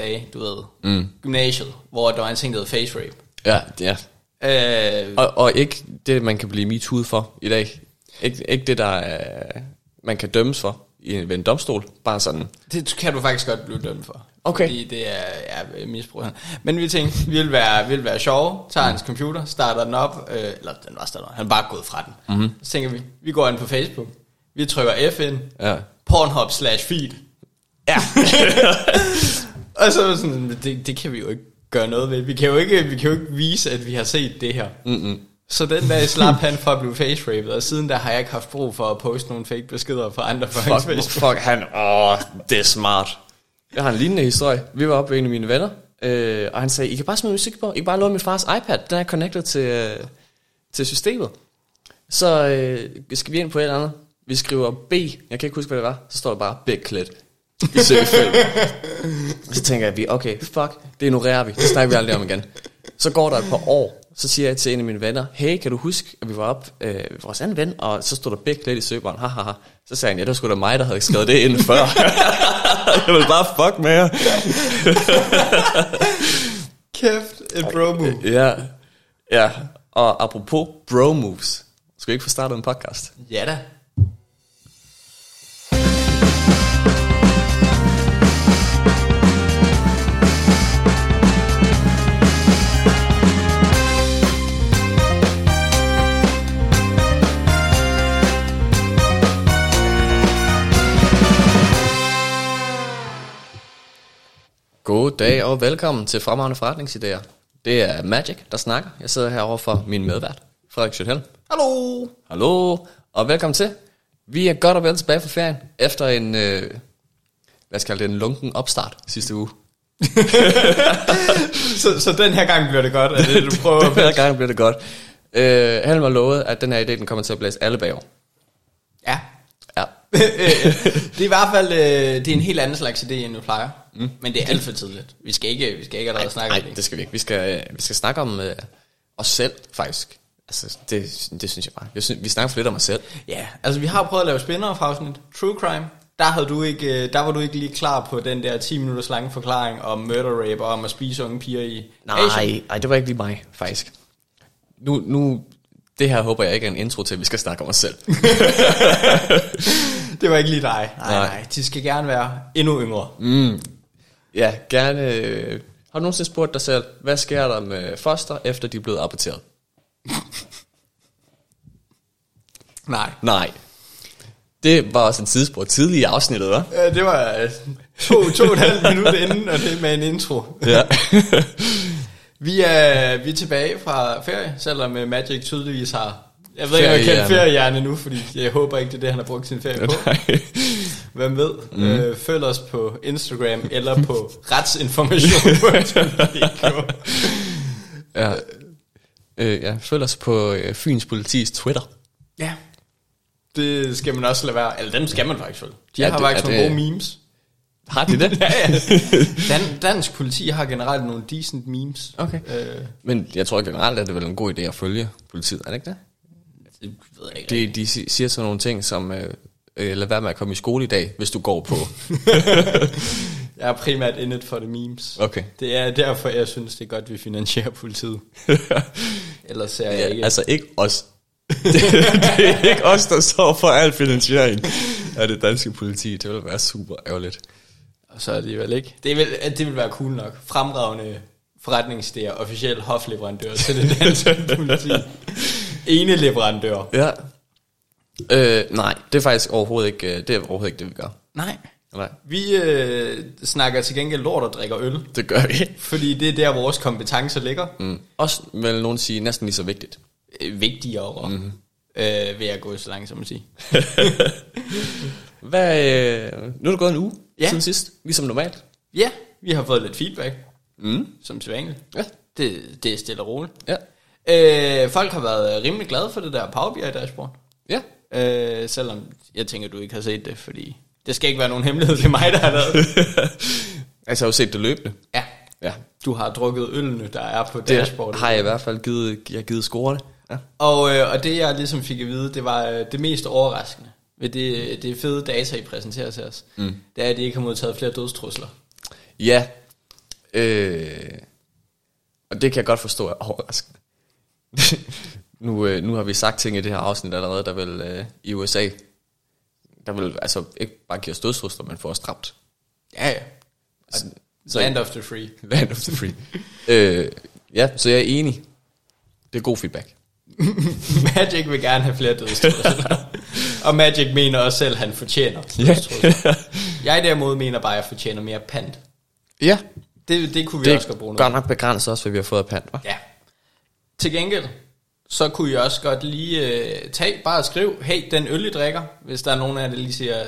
dage, du ved, mm. gymnasiet, hvor der var en ting, der hed face rape. Ja, ja. Øh, Og, og ikke det, man kan blive MeToo for i dag. Ikke, ikke det, der er, man kan dømmes for i en, ved en domstol. Bare sådan. det kan du faktisk godt blive dømt for. Okay. Fordi det er ja, misbrug. Men vi tænkte, vi vil være, vi vil være sjove, tager hans computer, starter den op, øh, eller den var startet, han er bare gået fra den. Mm-hmm. Så tænker vi, vi går ind på Facebook, vi trykker F ind, Ja. Pornhub slash feed. Ja. Og så var sådan, det, det kan vi jo ikke gøre noget ved. Vi kan jo ikke, vi kan jo ikke vise, at vi har set det her. Mm-mm. Så den dag slap han for at blive face raped, og siden da har jeg ikke haft brug for at poste nogle fake beskeder fra andre på hans Fuck, Facebook. fuck han. Åh, det er smart. Jeg har en lignende historie. Vi var oppe ved en af mine venner, øh, og han sagde, I kan bare smide musik på. I kan bare låne min fars iPad. Den er connected til, øh, til systemet. Så øh, skal vi ind på et eller andet. Vi skriver B. Jeg kan ikke huske, hvad det var. Så står der bare Big Clit. I søgefelt. så tænker jeg, vi, okay, fuck, det ignorerer vi. Det snakker vi aldrig om igen. Så går der et par år, så siger jeg til en af mine venner, hey, kan du huske, at vi var op øh, ved vores anden ven, og så stod der Big Clit i søgebaren, hahaha. Så sagde han, ja, det var sgu da mig, der havde skrevet det ind før. jeg vil bare fuck med jer. Kæft, et bro move. Ja, ja. Og apropos bro moves, skal vi ikke få startet en podcast? Ja da. God dag og velkommen til Fremragende Forretningsidéer. Det er Magic, der snakker. Jeg sidder herovre for min medvært, Frederik Schøthelm. Hallo. Hallo, og velkommen til. Vi er godt og vel tilbage fra ferien, efter en, øh, hvad skal det, en lunken opstart sidste uge. Så, så den her gang bliver det godt, er det, du prøver Den her gang bliver det godt. Øh, Helm har lovet, at den her idé, den kommer til at blæse alle bagover. Ja. Det er i hvert fald øh, det er en helt anden slags idé, end du plejer. Mm. Men det er alt for tidligt. Vi skal ikke, vi skal ikke allerede snakke om Nej, det. det skal vi ikke. Vi skal, øh, vi skal snakke om øh, os selv, faktisk. Altså, det, det synes jeg bare. Jeg synes, vi snakker for lidt om os selv. Ja, altså vi har prøvet at lave spin-off afsnit. True Crime. Der, havde du ikke, øh, der var du ikke lige klar på den der 10 minutters lange forklaring om murder rape og om at spise unge piger i Asien. Nej, nej, det var ikke lige mig, faktisk. Nu, nu, det her håber jeg ikke er en intro til, at vi skal snakke om os selv. Det var ikke lige dig. Nej, Nej. nej. De skal gerne være endnu yngre. ja, gerne. øh, Har du nogensinde spurgt dig selv, hvad sker der med foster, efter de er blevet aborteret? Nej. Nej. Det var også en tidsspur tidligere i afsnittet, hva'? Ja, det var øh, to, to og et halvt minut inden, og det med en intro. Ja. Vi er, vi er tilbage fra ferie, selvom øh, Magic tydeligvis har... Jeg ved ikke, om jeg kan Feriehjerne. nu, fordi jeg håber ikke, det er det, han har brugt sin ferie på. Hvem ved? Mm. Øh, følg os på Instagram eller på retsinformation.dk. ja. Øh, ja, følg os på øh, Fyns Politis Twitter. Ja. Det skal man også lade være. Eller dem skal man faktisk følge. De Ja, har det- faktisk nogle det- gode memes. Har de det? ja, ja. Dan, dansk politi har generelt nogle decent memes. Okay. Øh, Men jeg tror generelt, at det er vel en god idé at følge politiet, er det ikke det? det ved jeg ikke. De, de si- siger sådan nogle ting som, øh, øh, lad være med at komme i skole i dag, hvis du går på. Jeg er primært in it for the memes. Okay. Det er derfor, jeg synes, det er godt, at vi finansierer politiet. Ellers ser jeg Ja, ikke. altså ikke os. det, det er ikke os, der står for al finansiering af det danske politi. Det vil være super ærgerligt. Og så er det vel ikke. Det vil, det vil være cool nok. Fremragende forretningsidéer, officiel hofleverandør til det danske politi. Ene leverandør. Ja. Øh, nej, det er faktisk overhovedet ikke, øh, det er overhovedet ikke det, vi gør. Nej. Nej, Vi øh, snakker til gengæld lort og drikker øl. det gør vi. Fordi det er der, vores kompetencer ligger. Mm. Også vil nogen sige næsten lige så vigtigt. Øh, vigtigere, mm-hmm. øh, vil jeg gå så langt som at sige. Hvad, øh, nu er det gået en uge Ja. siden sidst, ligesom normalt. Ja, vi har fået lidt feedback, Mm. som sædvanligt. Ja. Det, det er stille og roligt. Ja. Øh, folk har været rimelig glade for det der Power BI dashboard. Ja. Øh, selvom jeg tænker, du ikke har set det, fordi det skal ikke være nogen hemmelighed, det er mig, der har lavet. Altså, jeg har jo set det løbende. Ja, Ja. du har drukket ølene, der er på Det dashboardet. har jeg i hvert fald givet, jeg har givet score det. Ja. Og, øh, og det jeg ligesom fik at vide, det var øh, det mest overraskende ved det, det fede data, I præsenterer til os. Mm. Det er, at I ikke har modtaget flere dødstrusler. Ja, Øh, og det kan jeg godt forstå er overraskende. nu, øh, nu har vi sagt ting i det her afsnit allerede, der vil øh, i USA, der vil altså ikke bare give os dødstrusler, men få os dræbt. Ja, ja. Så, Land of the free. Land of the free. øh, ja, så jeg er enig. Det er god feedback. Magic vil gerne have flere dødstrusler. Og Magic mener også selv, at han fortjener Ja. Jeg derimod mener bare, at jeg fortjener mere pant. ja, Det, det kunne vi det også godt bruge noget. godt nok begrænset også, hvad vi har fået af pant, hva'? Ja. Til gengæld, så kunne jeg også godt lige øh, tage, bare skrive, hey, den øl, I drikker, hvis der er nogen af jer, der lige siger,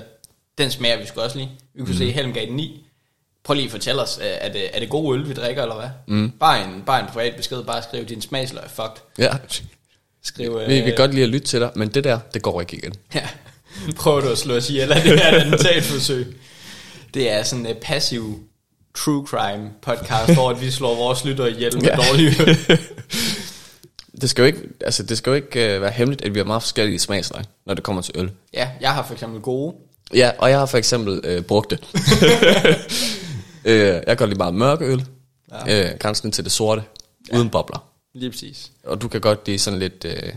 den smager vi sgu også lige. Vi kunne mm. se Helm gav den 9. Prøv lige at fortælle os, øh, er det, er det god øl, vi drikker, eller hvad? Mm. Bare, en, bare en privat besked, bare skriv, din smagsløg er fucked. Ja. Skriv, øh, Vi vil godt lide at lytte til dig, men det der, det går ikke igen. Ja, prøver du at slå os ihjel det her attentatforsøg. Det er sådan en passiv true crime podcast, hvor vi slår vores lytter ihjel med Ja. dårlige. Det skal jo ikke, altså, det skal jo ikke uh, være hemmeligt, at vi har meget forskellige smagsløg, når det kommer til øl. Ja, jeg har for eksempel gode. Ja, og jeg har for eksempel øh, brugt det. øh, jeg kan godt lide meget mørke øl. Ja. Øh, grænsen til det sorte, ja. uden bobler. Lige præcis. Og du kan godt lide sådan lidt... Øh,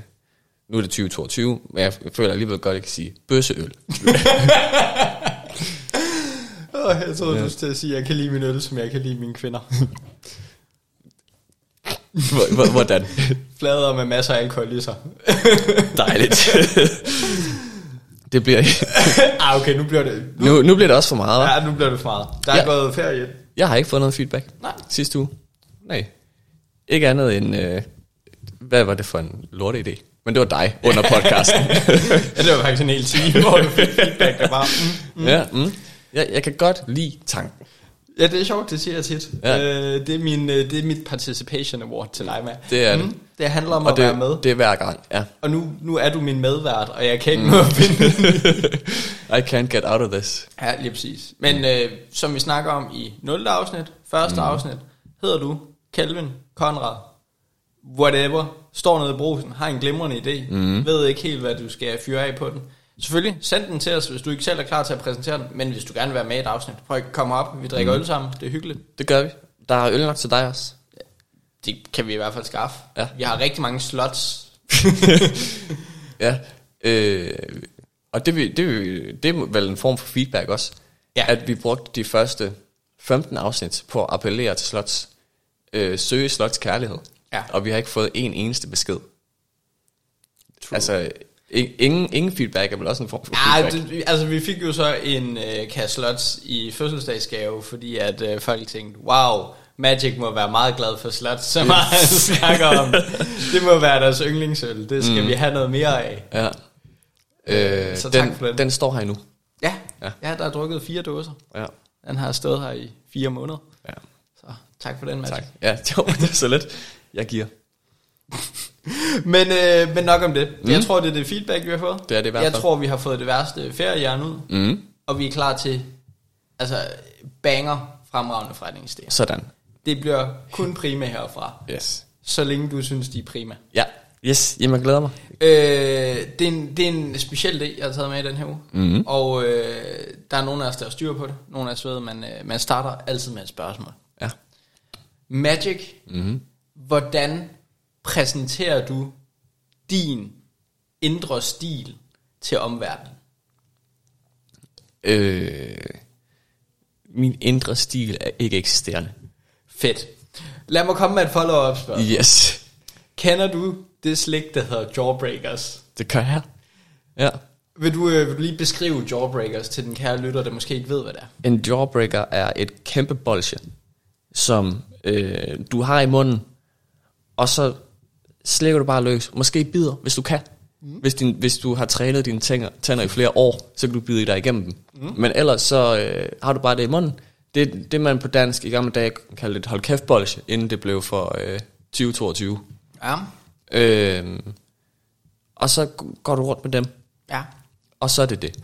nu er det 2022, men jeg føler alligevel godt, at jeg kan sige bøsseøl. Oh, jeg troede, ja. du skulle sige, at jeg kan lide min øl, som jeg kan lide mine kvinder. Hvor- hvor- Hvordan? Flader med masser af alkohol i sig. Dejligt. det bliver... ah, okay, nu bliver det... Nu, Nu, nu bliver det også for meget, hva'? ja, nu bliver det for meget. Der er Ja. gået ferie. Jeg har ikke fået noget feedback Nej. sidste uge. Nej. Ikke andet end... Øh, hvad var det for en lorte idé? Men det var dig under podcasten. ja, det var faktisk en hel time, hvor du fik feedback, der bare... Mm. mm. Ja, mm. jeg, jeg kan godt lide tanken. Ja, det er sjovt, det siger jeg tit. Ja. Øh, det, er min, øh, det er mit participation award til dig med. Det er det. Det handler om Og at det, være med. det er hver gang, ja. Og nu, nu er du min medvært, og jeg kan ikke mm. nå at finde I can't get out of this. Ja, lige præcis. Men øh, som vi snakker om i 0. afsnit, første mm. afsnit, hedder du Kelvin Konrad, whatever, står nede i brusen, har en glimrende idé, mm. ved ikke helt, hvad du skal fyre af på den. Selvfølgelig, send den til os, hvis du ikke selv er klar til at præsentere den, men hvis du gerne vil være med i et afsnit, prøv at komme op, vi drikker mm. øl sammen, det er hyggeligt. Det gør vi. Der er øl nok til dig også. Det kan vi i hvert fald skaffe. Ja. Vi har rigtig mange slots. Ja. Øh, og det, vil- det, det er vel en form for feedback også. Ja. At vi brugte de første 15 afsnit på at appellere til slots. Øh, søge slots kærlighed. Ja. Og vi har ikke fået en eneste besked. True. Altså, ingen, ingen feedback er vel også en form for Ja, feedback. det, altså vi fik jo så en øh, kasse slots i fødselsdagsgave, fordi at øh, folk tænkte, wow, Magic må være meget glad for slots, så meget han snakker om. Det må være deres yndlingsøl, det skal mm. vi have noget mere af. Ja. Øh, så tak den, for den. den står her endnu. Ja, Ja. ja. ja der er drukket fire dåser. Ja. Den har stået her i fire måneder. ja. Tak for den, Magic. Tak. Ja, jo, det er så let. Jeg giver. Men, øh, men nok om det. Mm. Jeg tror, det er det feedback, vi har fået. Det er det i hvert Jeg fald. tror, vi har fået det værste feriejern ud, Mm. og vi er klar til altså, banger fremragende forretningsidéer. Sådan. Det bliver kun prima herfra. Yes. så længe du synes, de er prima. Ja. Yes, jamen jeg glæder mig. Øh, det, er en, det er en speciel idé, jeg har taget med i den her uge. Mhm. Og øh, der er nogen af os, der har styr på det. Nogle af os ved, man, øh, man starter altid med et spørgsmål. Magic, Mm-hmm. hvordan præsenterer du din indre stil til omverdenen? Øh, min indre stil er ikke eksisterende. Fedt. Lad mig komme med et follow-up spørgsmål. Yes. Kender du det slik, der hedder Jawbreakers? Det kan jeg. Ja. Vil du, øh, vil du lige beskrive Jawbreakers til den kære lytter, der måske ikke ved, hvad det er? En jawbreaker er et kæmpe bolsje, som øh, du har i munden, og så slækker du bare løs. Måske bider, hvis du kan. Mm. Hvis, din, hvis du har trænet dine tænder, tænder i flere år, så kan du bide dig igennem dem. Mm. Men ellers så øh, har du bare det i munden. Det det, man på dansk i gamle dage kaldte et hold kæft bolsje, inden det blev for øh, 2022. Ja. Øh, og så går du rundt med dem, Ja. og så er det det.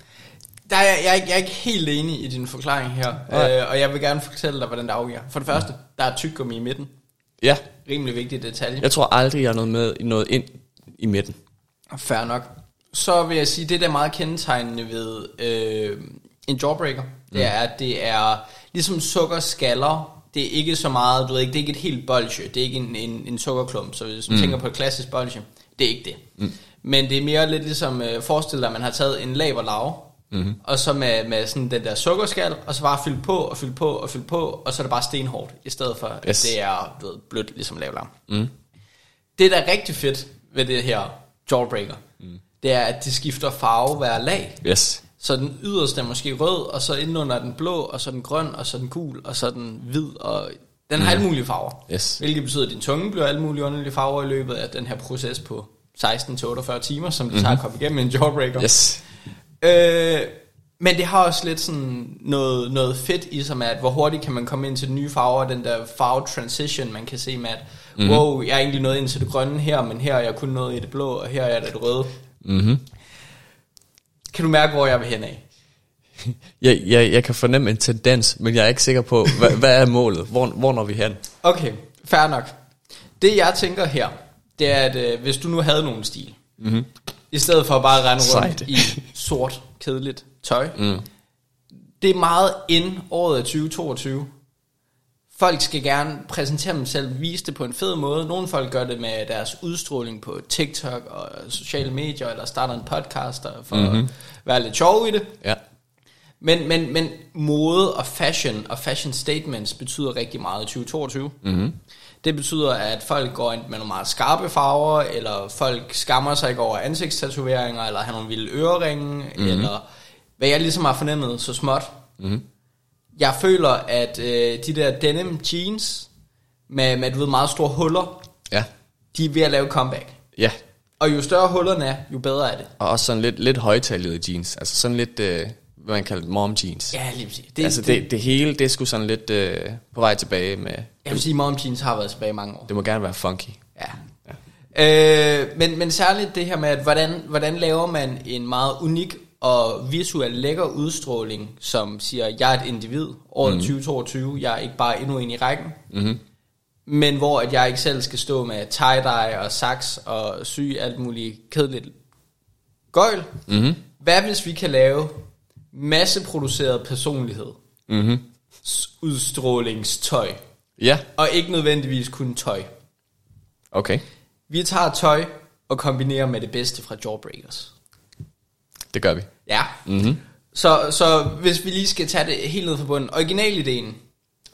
Der er, jeg, jeg, er ikke- jeg er ikke helt enig i din forklaring her, øh, og jeg vil gerne fortælle dig, hvordan det afgiver. For det første, der er tyggegummi i midten. Ja, Rimelig vigtig detalje. jeg tror aldrig, jeg har noget med noget ind i midten. Fair nok. Så vil jeg sige, det der er meget kendetegnende ved øh, en jawbreaker, det er, at det er ligesom sukkerskaller det er ikke så meget, du ved ikke, det er ikke et helt bolsje, det er ikke en, en, en sukkerklump, så hvis man mm. tænker på et klassisk bolsje, det er ikke det. Mm. Men det er mere lidt ligesom, øh, forestil dig, at man har taget en laberlav, mm-hmm. og så med, med sådan den der sukkerskal, og så bare fylde på, og fylde på, og fylde på, og så er det bare stenhårdt, i stedet for, yes. at det er du ved, blødt, ligesom laberlav. Mm. Det, der er rigtig fedt ved det her jawbreaker, mm. det er, at det skifter farve hver lag. Yes. Så den yderste er måske rød, og så indenunder er den blå, og så den grøn, og så den gul, og så den hvid, og den har mm. alle mulige farver. Yes. Hvilket betyder, at din tunge bliver alle mulige underlige farver i løbet af den her proces på 16-48 timer, som det mm-hmm. tager at komme igennem en jawbreaker. Yes. Øh, men det har også lidt sådan noget, noget fedt i sig med, at hvor hurtigt kan man komme ind til de nye farver, den der farve transition, man kan se med, at mm-hmm. wow, jeg er egentlig nået ind til det grønne her, men her er jeg kun nået i det blå, og her er jeg det røde. Mm-hmm. Kan du mærke, hvor jeg vil hen af? jeg, jeg, jeg kan fornemme en tendens, men jeg er ikke sikker på, hvad, hvad er målet? Hvor, hvor når vi hen? Okay, fair nok. Det jeg tænker her, det er, at øh, hvis du nu havde nogen stil, mm-hmm. I stedet for at bare rende rundt Sejt. i sort, kedeligt tøj, mm. det er meget ind året af 2022. Folk skal gerne præsentere dem selv, vise det på en fed måde. Nogle folk gør det med deres udstråling på TikTok og sociale medier, eller starter en podcast for mm-hmm. at være lidt sjov i det. Ja. Men, men, men mode og fashion og fashion statements betyder rigtig meget i 2022. Mm-hmm. Det betyder, at folk går ind med nogle meget skarpe farver, eller folk skammer sig ikke over ansigtstatoveringer, eller har nogle vilde øreringe, mm-hmm. eller hvad jeg ligesom har fornemmet så småt. Mm-hmm. Jeg føler, at øh, de der denim jeans, med, med du ved, meget store huller, ja. de er ved at lave comeback. Ja. Og jo større hullerne er, jo bedre er det. Og også sådan lidt, lidt højtalede jeans, altså sådan lidt... Øh hvad man kalder mom jeans. Ja, lige præcis. Det, altså det, det, det hele, det sgu sådan lidt øh, på vej tilbage med... Jeg vil sige, mom jeans har været tilbage i mange år. Det må gerne være funky. Ja. ja. Øh, men, men særligt det her med, at hvordan, hvordan laver man en meget unik og visuelt lækker udstråling, som siger, jeg er et individ, året mm-hmm. 2022, jeg er ikke bare endnu en i rækken, mm-hmm. men hvor at jeg ikke selv skal stå med tie-dye og sax og sy alt muligt kedeligt gøjl. Mm-hmm. Hvad hvis vi kan lave masseproduceret personlighed. Mm-hmm. Udstrålingstøj. Ja. Og ikke nødvendigvis kun tøj. Okay. Vi tager tøj og kombinerer med det bedste fra Jawbreakers. Det gør vi. Ja. Mm-hmm. Så, så hvis vi lige skal tage det helt ned fra bunden. Originalideen,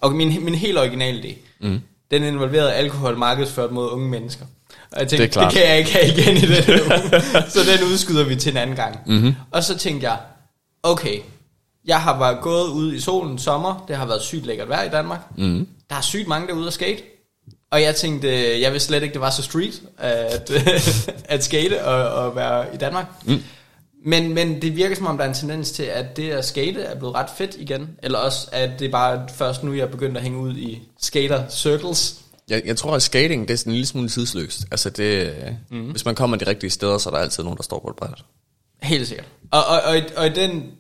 og min, min helt originale idé, mm. den involverede alkohol markedsført mod unge mennesker. Og jeg tænkte, det, det kan jeg ikke have igen i den Så den udskyder vi til en anden gang. Mm-hmm. Og så tænkte jeg, okay, jeg har været gået ud i solen sommer, det har været sygt lækkert vejr i Danmark. Mm. Der er sygt mange derude at skate. Og jeg tænkte, jeg vidste slet ikke, det var så street at, at skate og, og være i Danmark. Mm. Men, men det virker som om, der er en tendens til, at det at skate er blevet ret fedt igen. Eller også, at det er bare først nu, jeg er begyndt at hænge ud i skater circles. Jeg, jeg tror, at skating det er sådan en lille smule tidsløst. Altså det, mm. hvis man kommer de rigtige steder, så er der altid nogen, der står på et bræt. Helt sikkert. Og, og, og, og i den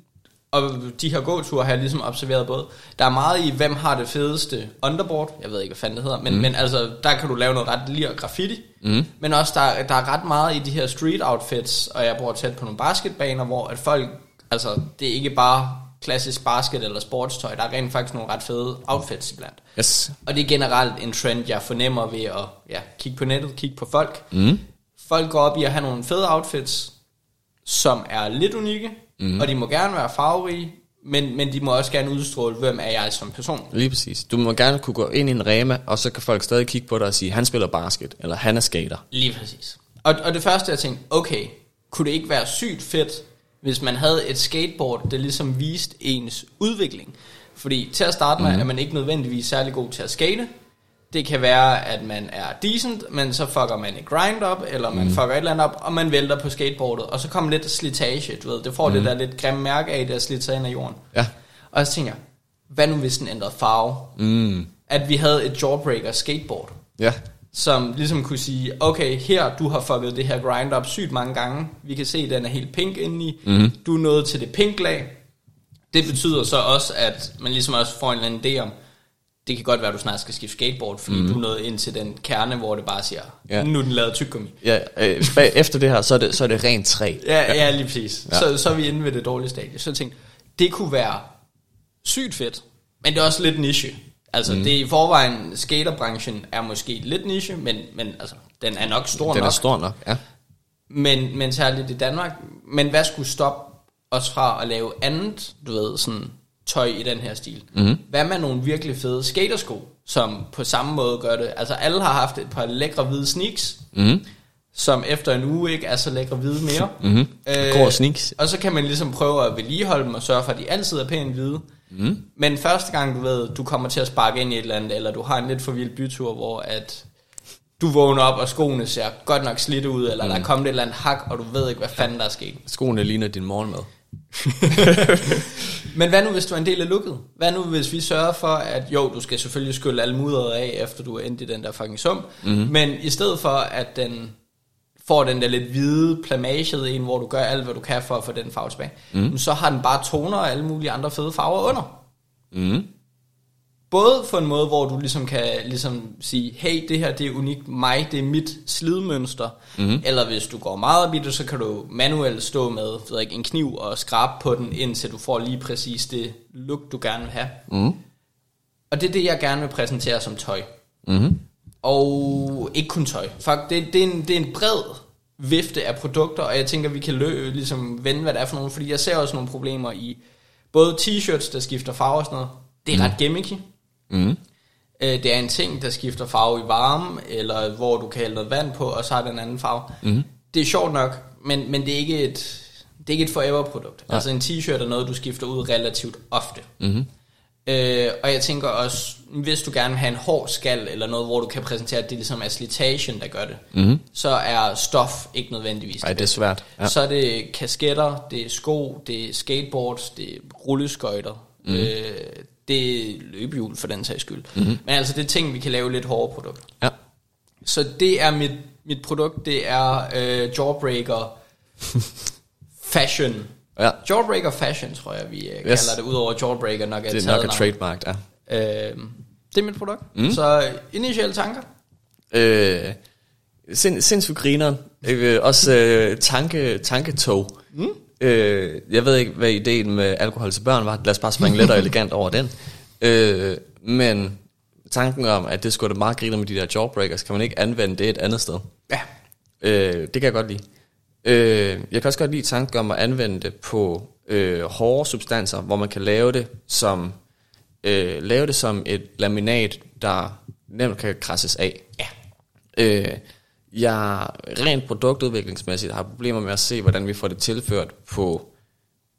og de her gåture har jeg ligesom observeret både. Der er meget i, hvem har det fedeste underboard. Jeg ved ikke, hvad fanden det hedder. Men, mm. men altså, der kan du lave noget ret lir graffiti. Mm. Men også, der, der er ret meget i de her street outfits. Og jeg bor tæt på nogle basketbaner, hvor at folk... Altså, det er ikke bare klassisk basket eller sportstøj. Der er rent faktisk nogle ret fede outfits iblandt. Yes. Og det er generelt en trend, jeg fornemmer ved at ja, kigge på nettet, kigge på folk. Mm. Folk går op i at have nogle fede outfits, som er lidt unikke, mm. og de må gerne være farverige, men, men de må også gerne udstråle, hvem er jeg som person. Lige præcis. Du må gerne kunne gå ind i en rema, og så kan folk stadig kigge på dig og sige, han spiller basket, eller han er skater. Lige præcis. Og, og det første, jeg tænkte, okay, kunne det ikke være sygt fedt, hvis man havde et skateboard, der ligesom viste ens udvikling? Fordi til at starte med, mm. er man ikke nødvendigvis særlig god til at skate, det kan være, at man er decent, men så fucker man et grind op, eller man mm. fucker et eller andet op, og man vælter på skateboardet, og så kommer lidt slitage, du ved. Det får mm. det der lidt grimme mærke af, der slidt sig ind af jorden. Ja. Og så tænker jeg, hvad nu hvis den ændrede farve? Mm. At vi havde et jawbreaker skateboard. Ja. Som ligesom kunne sige, okay, her, du har fucket det her grind op sygt mange gange. Vi kan se, at den er helt pink indeni. Mm. Du er nået til det pink lag. Det betyder så også, at man ligesom også får en eller anden idé om, det kan godt være, at du snart skal skifte skateboard, fordi mm. du er nået ind til den kerne, hvor det bare siger, ja. nu er den lavet tyggegummi. Ja, øh, efter det her, så er det, så er det rent træ. Ja, ja lige præcis. Ja. Så, så er vi inde ved det dårlige stadie. Så jeg tænkte, det kunne være sygt fedt, men det er også lidt niche. Altså, mm. det i forvejen, skaterbranchen er måske lidt niche, men, men altså, den er nok stor Den nok. er stor nok, ja. Men, men særligt i Danmark. Men hvad skulle stoppe os fra at lave andet, du ved, sådan tøj i den her stil? Mm. Hvad med nogle virkelig fede skatersko, som på samme måde gør det? Altså alle har haft et par lækre hvide sneaks, mm. som efter en uge ikke er så lækre hvide mere. Mm-hmm. Grå sneaks. Og så kan man ligesom prøve at vedligeholde dem og sørge for, at de altid er pænt hvide. Mm. Men første gang du ved, du kommer til at sparke ind i et eller andet, eller du har en lidt for vild bytur, hvor at du vågner op, og skoene ser godt nok slidt ud, eller mm. der er kommet et eller andet hak, og du ved ikke, hvad fanden der er sket. Skoene ligner din morgenmad. Men hvad nu, hvis du er en del af looket? Hvad nu, hvis vi sørger for, at jo, du skal selvfølgelig skylle alle mudderet af, efter du er endt i den der fucking sum, mm-hmm. men i stedet for, at den får den der lidt hvide plamagede en, hvor du gør alt, hvad du kan for at få den farve tilbage, mm. så har den bare toner og alle mulige andre fede farver under. Mm. Både på en måde, hvor du ligesom kan ligesom sige, hey, det her det er unikt mig, det er mit slidmønster. Mm. Eller hvis du går meget op i det, så kan du manuelt stå med ved ikke, en kniv og skrabe på den, indtil du får lige præcis det look, du gerne vil have. Mm. Og det er det, jeg gerne vil præsentere som tøj. Mm-hmm. Og ikke kun tøj. Fuck, det, det, er en, det er en bred vifte af produkter, og jeg tænker, vi kan lø, ligesom vende, hvad det er for nogle, fordi jeg ser også nogle problemer i både t-shirts, der skifter farve og sådan noget. Det er mm. ret gimmicky. Mm. Øh, det er en ting, der skifter farve i varme, eller hvor du kan hælde noget vand på, og så har den en anden farve. Mm. Det er sjovt nok, men, men det er ikke et, det er ikke et forever-produkt. Ja. Altså en t-shirt er noget, du skifter ud relativt ofte. Mm-hmm. Øh, og jeg tænker også, hvis du gerne vil have en hård skal, eller noget, hvor du kan præsentere, at det ligesom er slitagen, der gør det, mm-hmm. så er stof ikke nødvendigvis Ej, det er svært. Ja. Så er det kasketter, det er sko, det er skateboards, det er rulleskøjter, mm. øh, det er løbehjul for den sags skyld. Mm-hmm. Men altså, det er ting, vi kan lave lidt hårde produkter. Ja. Så det er mit, mit produkt, det er øh, Jawbreaker Fashion. Ja. Jawbreaker Fashion, tror jeg, vi øh, Yes. kalder det, udover Jawbreaker nok er Det er nok et trademark, ja. Øh, det er mit produkt. Mm. Så initiale tanker. Øh, sind, sindssygt grineren. Øh, også øh, tanke, tanketog. Mm. Øh, jeg ved ikke, hvad ideen med alkohol til børn var. Lad os bare springe let og elegant over den. Øh, men tanken om, at det skulle da meget griner med de der jawbreakers, kan man ikke anvende det et andet sted? Ja. Øh, det kan jeg godt lide. Øh, jeg kan også godt lide tanken om at anvende det på øh, hårde substanser, hvor man kan lave det som øh, lave det som et laminat, der nemt kan krasses af. Ja. Øh, jeg rent produktudviklingsmæssigt har problemer med at se, hvordan vi får det tilført på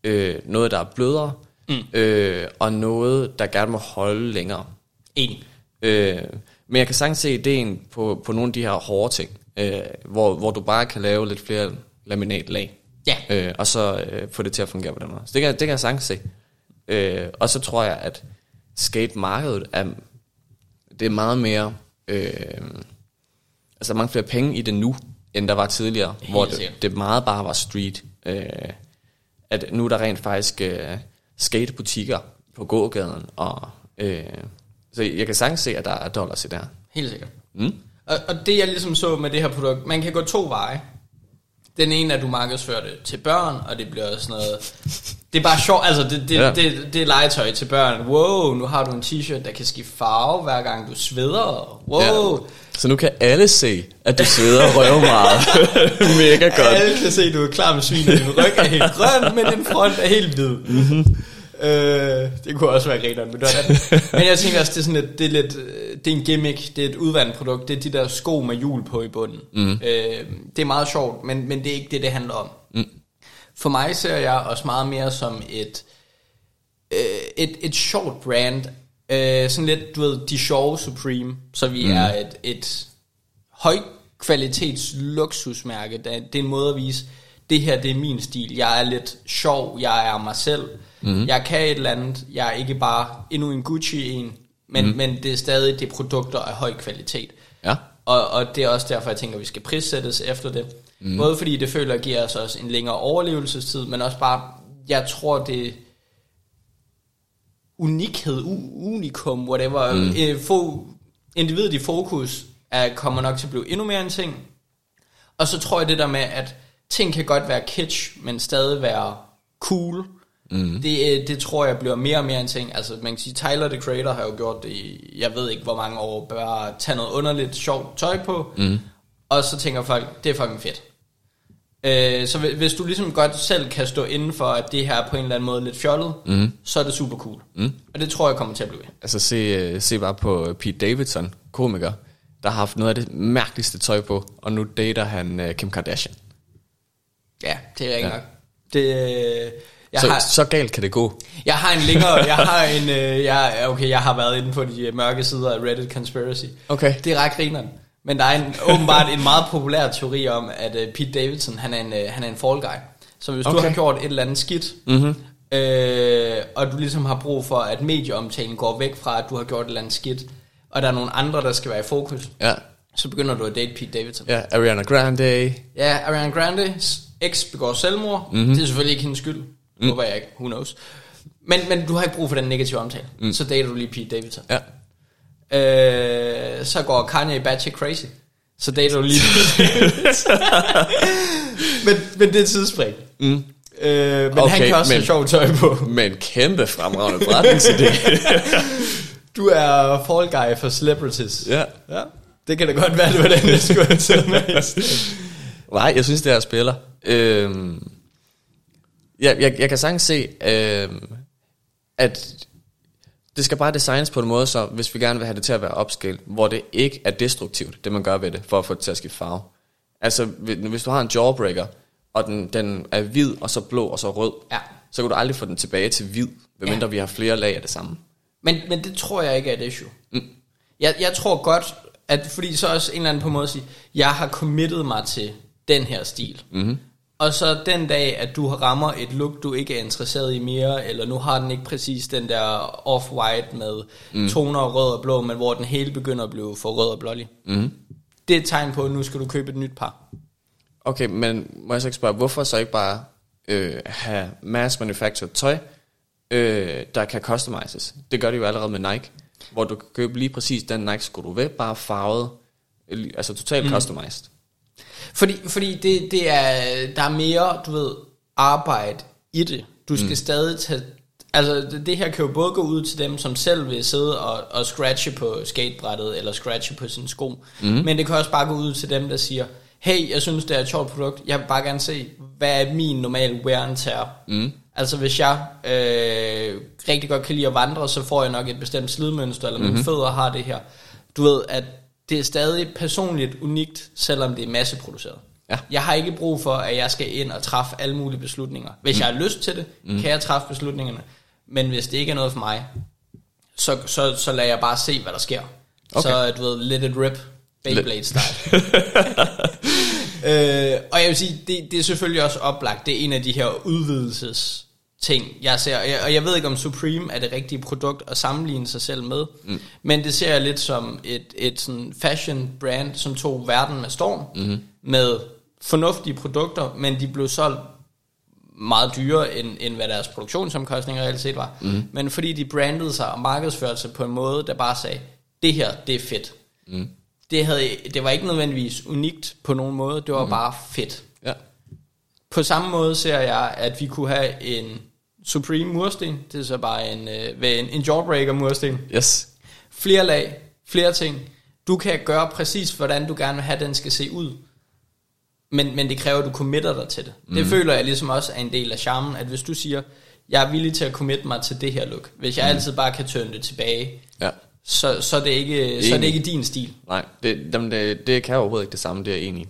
øh, noget, der er blødere, mm. øh, og noget, der gerne må holde længere. En. Øh, men jeg kan sagtens se ideen på, på nogle af de her hårde ting, øh, hvor, hvor du bare kan lave lidt flere laminatlag, Ja. øh, og så øh, få det til at fungere på den måde. Så det kan, det kan jeg sagtens se. Øh, og så tror jeg, at skate-markedet er, det er meget mere, øh, altså mange flere penge i det nu, end der var tidligere, Helt hvor det, det meget bare var street. Øh, at nu er der rent faktisk øh, skatebutikker på gågaden, og øh, så jeg kan sagtens se, at der er dollars i det her. Helt sikkert. Mm. Og, og det jeg ligesom så med det her produkt, man kan gå to veje. Den ene er, at du markedsfører det til børn, og det bliver sådan noget... Det er bare sjovt, altså det, det, Ja. det, det er legetøj til børn. Wow, nu har du en t-shirt, der kan skifte farve, hver gang du sveder. Wow. Ja. Så nu kan alle se, at du sveder røv meget. Mega godt. Alle kan se, at du er klar med svin, og din ryg er helt grøn, men din front er helt hvid. Mm-hmm. Øh, det kunne også være grineren, men det var. Men jeg tænker også, det er, sådan lidt, det er lidt, øh, det er en gimmick, det er et udvandet produkt, det er de der sko med hjul på i bunden. Mm. Øh, det er meget sjovt, men, men det er ikke det, det handler om. Mm. For mig ser jeg også meget mere som et, øh, et, et sjovt brand. Øh, sådan lidt, du ved, de sjove Supreme, så vi mm. er et, et højkvalitets luksusmærke. Det er, det er en måde at vise, det her det er min stil. Jeg er lidt sjov, jeg er mig selv. Mm. Jeg kan et eller andet. Jeg er ikke bare endnu en Gucci en, men, mm. men det er stadig det er produkter af høj kvalitet. Ja. Og, og det er også derfor, jeg tænker, at vi skal prissættes efter det. Mm. Både fordi det føler at giver os også en længere overlevelsestid, men også bare, jeg tror det unikhed, u- unikum, whatever. Mm. Øh, fo, individet i fokus er, kommer nok til at blive endnu mere en ting. Og så tror jeg det der med, at ting kan godt være kitsch, men stadig være cool. Mm. Det, øh, det tror jeg bliver mere og mere en ting. Altså man kan sige, Tyler the Creator har jo gjort det i, jeg ved ikke hvor mange år, bare tage noget underligt sjovt tøj på, mm. og så tænker folk, det er fucking fedt. Øh, så hvis du ligesom godt selv kan stå inden for, at det her er på en eller anden måde lidt fjollet, mm. så er det super cool. Mm. Og det tror jeg kommer til at blive. Altså se, øh, se bare på Pete Davidson, komiker, der har haft noget af det mærkeligste tøj på, og nu dater han Kim Kardashian. Ja, det er ikke ja. nok. Det, øh, jeg så, har, så galt kan det gå. Jeg har en længere, jeg har en, øh, jeg, okay, jeg har været inde på de mørke sider af Reddit Conspiracy. Okay. Det er ret grineren. Men der er en, åbenbart en meget populær teori om, at uh, Pete Davidson, han er en, uh, han er en fall guy. Så hvis okay. du har gjort et eller andet skidt, mm-hmm. øh, og du ligesom har brug for, at medieomtalen går væk fra, at du har gjort et eller andet skidt, og der er nogle andre, der skal være i fokus, ja. så begynder du at date Pete Davidson. Ja, Ariana Grande. Ja, Ariana Grande, eks begår selvmord. Mm-hmm. Det er selvfølgelig ikke hendes skyld. Mm. Håber jeg ikke, who knows. Men, men du har ikke brug for den negative omtale. Mm. Så dater du lige Pete Davidson. Ja. Øh, så går Kanye batshit crazy. Så dater du lige men, men det er tidsspring. Mm. Øh, men okay, han kan også men, have sjovt tøj på. Men kæmpe fremragende forretningsidé. du er fall guy for celebrities. Ja. ja. Det kan da godt være, det var den, jeg skulle have taget med. Nej, jeg synes, det er spiller. Øhm, jeg, jeg, jeg kan sagtens se, øhm, at det skal bare designes på en måde, så hvis vi gerne vil have det til at være opskilt, hvor det ikke er destruktivt, det man gør ved det, for at få det til at skifte farve. Altså, hvis du har en jawbreaker, og den, den er hvid, og så blå, og så rød, ja. så kan du aldrig få den tilbage til hvid, medmindre ja. vi har flere lag af det samme. Men, men det tror jeg ikke er et issue. Mm. Jeg, jeg tror godt, at fordi så også en eller anden på en måde at sige, jeg har committet mig til den her stil. Mm-hmm. Og så den dag, at du rammer et look, du ikke er interesseret i mere, eller nu har den ikke præcis den der off-white med mm. toner rød og blå, men hvor den hele begynder at blive for rød og blålig. Mm. Det er et tegn på, at nu skal du købe et nyt par. Okay, men må jeg så ikke spørge, hvorfor så ikke bare øh, have mass manufactured tøj, øh, der kan customizes? Det gør de jo allerede med Nike, hvor du kan købe lige præcis den Nike-sko, du vil, bare farvet, altså totalt mm. customized. Fordi, fordi det, det er, der er mere, du ved, arbejde i det. Du skal mm. stadig tage... Altså, det her kan jo både gå ud til dem, som selv vil sidde og, og scratche på skatebrættet, eller scratche på sin sko. Mm. Men det kan også bare gå ud til dem, der siger, hey, jeg synes, det er et sjovt produkt. Jeg vil bare gerne se, hvad er min normale wear and tear. Mm. Altså, hvis jeg øh, rigtig godt kan lide at vandre, så får jeg nok et bestemt slidmønster, eller mine mm-hmm. fødder har det her. Du ved, at det er stadig personligt unikt, selvom det er masseproduceret. Ja. Jeg har ikke brug for, at jeg skal ind og træffe alle mulige beslutninger. Hvis mm. jeg har lyst til det, mm. kan jeg træffe beslutningerne. Men hvis det ikke er noget for mig, så, så, så lader jeg bare se, hvad der sker. Okay. Så du ved, let it rip, Beyblade style. øh, og jeg vil sige, det, det er selvfølgelig også oplagt. Det er en af de her udvidelses ting, jeg ser. Og jeg ved ikke, om Supreme er det rigtige produkt at sammenligne sig selv med. Mm. Men det ser jeg lidt som et, et sådan fashion brand, som tog verden med storm. Mm. Med fornuftige produkter, men de blev solgt meget dyrere, end, end hvad deres produktionsomkostninger reelt set var. Mm. Men fordi de brandede sig og markedsførte sig på en måde, der bare sagde, det her, det er fedt. Mm. Det, havde, det var ikke nødvendigvis unikt på nogen måde, det var mm. bare fedt. Ja. På samme måde ser jeg, at vi kunne have en Supreme mursten. Det er så bare en, øh, en, en jawbreaker mursten. Yes. Flere lag, flere ting. Du kan gøre præcis, hvordan du gerne vil have, den skal se ud. Men, men det kræver, at du committer dig til det. Mm. Det føler jeg ligesom også er en del af charmen, at hvis du siger, jeg er villig til at committe mig til det her look. Hvis jeg mm. altid bare kan tørne det tilbage, ja. så, så, er det ikke, så er det ikke din stil. Nej, det, det, det kan overhovedet ikke det samme, det er jeg enig.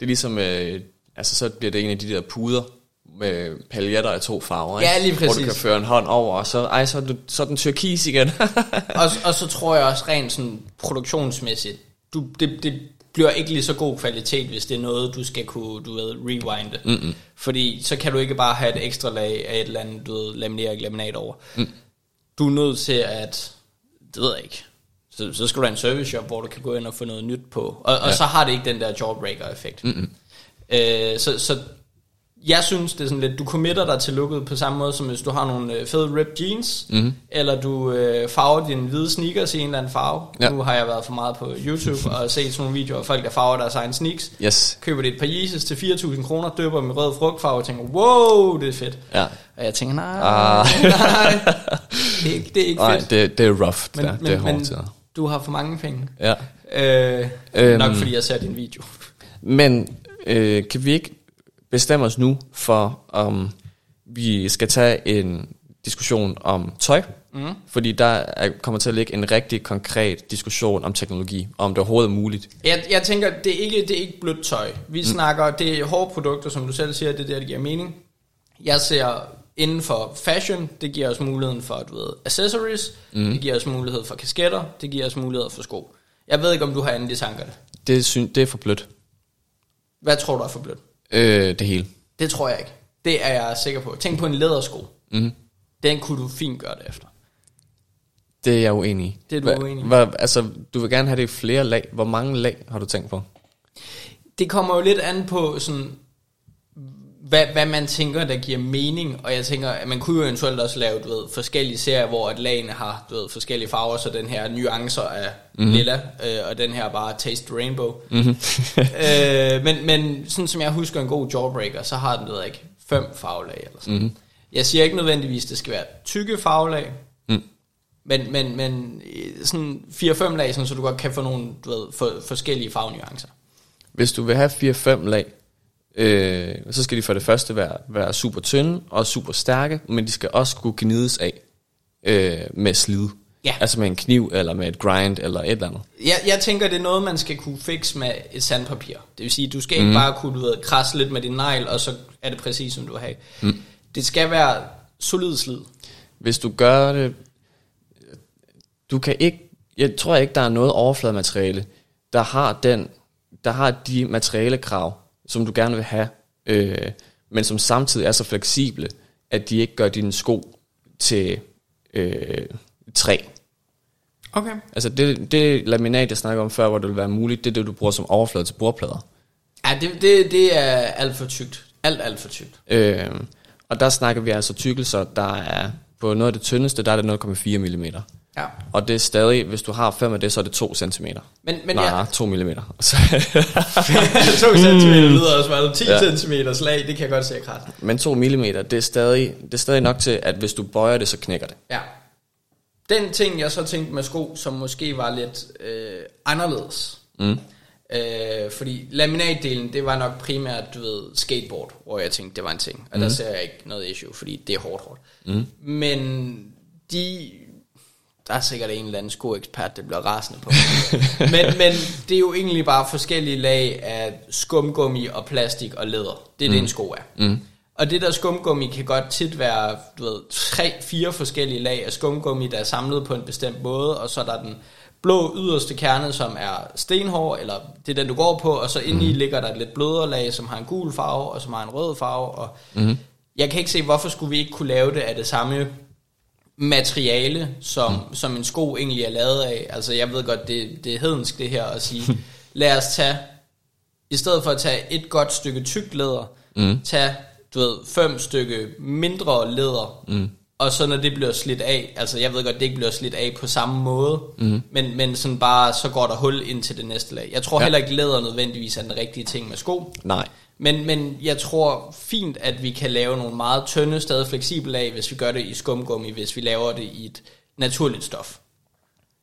Det er ligesom, øh, altså så bliver det en af de der puder, med paljetter af to farver, ikke? Ja, lige præcis. hvor du kan føre en hånd over, og så, ej, så, er, du, så er den tyrkis igen. og, og så tror jeg også rent sådan produktionsmæssigt, du, det, det bliver ikke lige så god kvalitet, hvis det er noget, du skal kunne, du ved, rewinde. Mm-hmm. Fordi så kan du ikke bare have et ekstra lag af et eller andet, du ved, lamineret laminat over. Mm. Du er nødt til at, det ved jeg ikke, så, så skal du have en service shop, hvor du kan gå ind og få noget nyt på. Og, og ja. så har det ikke den der jawbreaker-effekt. Mm-hmm. Øh, så, så jeg synes, det er sådan lidt, du committer dig til looket på samme måde, som hvis du har nogle øh, fede ripped jeans, mm. eller du øh, farver dine hvide sneakers i en eller anden farve. Ja. Nu har jeg været for meget på YouTube og set sådan nogle videoer af folk, der farver deres egen sneaks. Yes. Køber det et par Yeezys til 4.000 kroner, døber dem i rød frugtfarve og tænker, wow, det er fedt. Ja. Og jeg tænker, nej, Ah. nej, det er ikke, det er ikke Nej, fedt. det, det er rough. Men, der. men, det er hårdt men du har for mange penge. Ja. Øh, Øhm. nok fordi jeg ser din video. Men øh, kan vi ikke bestemme os nu for, om vi skal tage en diskussion om tøj? Mm. Fordi der er, kommer til at ligge en rigtig konkret diskussion om teknologi, og om det overhovedet er muligt. Jeg, jeg tænker, det er ikke, det er ikke blødt tøj. Vi mm. snakker, det er hårde produkter, som du selv siger, det er der, det giver mening. Jeg ser inden for fashion, det giver os muligheden for, du ved, accessories, mm. det giver os mulighed for kasketter, det giver os mulighed for sko. Jeg ved ikke, om du har andet i tankerne. Det, syn, det er for blødt, Hvad tror du er for blødt? Øh, det hele. Det tror jeg ikke. Det er jeg sikker på. Tænk på en lædersko. Mm. Den kunne du fint gøre det efter. Det er jeg uenig i. Det er du Hva, uenig i. Hva, altså, du vil gerne have det i flere lag. Hvor mange lag har du tænkt på? det kommer jo lidt an på sådan, hvad, hvad man tænker, der giver mening, og jeg tænker, at man kunne jo eventuelt også lave, du ved, forskellige serier, hvor at lagene har, du ved, forskellige farver, så den her nuancer af mm-hmm. lilla, øh, og den her bare taste rainbow. Mm-hmm. øh, men, men sådan som jeg husker en god jawbreaker, så har den, ved ikke, fem farvelag eller sådan. Mm-hmm. Jeg siger ikke nødvendigvis, det skal være tykke farvelag, Mm. men, men, men øh, sådan 4-5 lag, sådan, så du godt kan få nogle, du ved, for, forskellige farvenuancer. Hvis du vil have 4-5 lag, øh, så skal de for det første være, være super tynde og super stærke, men de skal også kunne gnides af øh, med slid. Ja. Altså med en kniv, eller med et grind, eller et eller andet. Jeg, jeg tænker, det er noget, man skal kunne fikse med et sandpapir. Det vil sige, du skal ikke mm. bare kunne du ved, krasse lidt med din negl, og så er det præcis, som du have. Mm. Det skal være solid slid. Hvis du gør det... Du kan ikke... Jeg tror ikke, der er noget overflademateriale, der har den... Der har de materialekrav, som du gerne vil have, øh, men som samtidig er så fleksible, at de ikke gør dine sko til øh, træ. Okay. Altså det, det laminat, jeg snakker om før, hvor det vil være muligt, det er det, du bruger som overflade til bordplader. Ja, det, det, det er alt for tykt. Alt, alt for tykt. Øh, og der snakker vi altså tykkelser, der er på noget af det tyndeste, der er det 0,4 mm. Ja. Og det er stadig, hvis du har 5 af det, så er det 2 cm. Men, men Nej, ja, 2 mm. Så, 2 cm lyder også meget. 10 Ja. cm slag, det kan jeg godt se krasse. men 2 mm, det er, stadig, det er stadig nok til, at hvis du bøjer det, så knækker det. Ja. Den ting, jeg så tænkte med sko, som måske var lidt øh, anderledes. Mm. Øh, fordi laminatdelen, det var nok primært, du ved, skateboard, hvor jeg tænkte, det var en ting. Og mm. der ser jeg ikke noget issue, fordi det er hårdt, hårdt. Mm. Men de... Der er sikkert en eller anden skoekspert, der bliver rasende på. men, men det er jo egentlig bare forskellige lag af skumgummi og plastik og læder. Det er mm. det, en sko er. Mm. Og det der skumgummi kan godt tit være, du ved, tre, fire forskellige lag af skumgummi, der er samlet på en bestemt måde, og så er der den blå yderste kerne, som er stenhård, eller det er den, du går på, og så inde i ligger der et lidt blødere lag, som har en gul farve, og som har en rød farve, og mm. jeg kan ikke se, hvorfor skulle vi ikke kunne lave det af det samme materiale, som, mm. som en sko egentlig er lavet af. Altså jeg ved godt, det, det er hedensk det her at sige, lad os tage, i stedet for at tage et godt stykke tykt læder, mm. tage, du ved, fem stykke mindre læder, mm. og så når det bliver slidt af, altså jeg ved godt, det ikke bliver slidt af på samme måde, mm. men, men sådan bare, så går der hul ind til det næste lag. Jeg tror Ja. heller ikke, læder nødvendigvis er den rigtige ting med sko, Nej. Men, men jeg tror fint, at vi kan lave nogle meget tynde, stadig fleksible lag, hvis vi gør det i skumgummi, hvis vi laver det i et naturligt stof.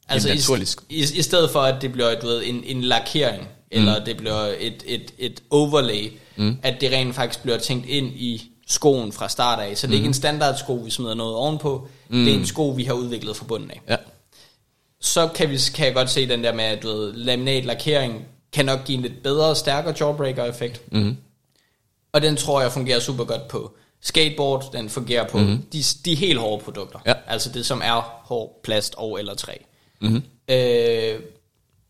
Altså i, naturligt sk- i, i stedet for, at det bliver du ved, en, en lakering, eller det bliver et, et, et overlay, mm. at det rent faktisk bliver tænkt ind i skoen fra start af. Så det er ikke en standardsko, vi smider noget ovenpå. Mm. Det er en sko, vi har udviklet fra bunden af Ja. så kan, vi, kan jeg godt se den der med, at du ved, laminat lakering kan nok give en lidt bedre, stærkere jawbreaker effekt. Mm. Og den tror jeg fungerer super godt på skateboard, den fungerer på mm. de, de helt hårde produkter. Ja. Altså det som er hård plast og eller træ. Mm. Øh,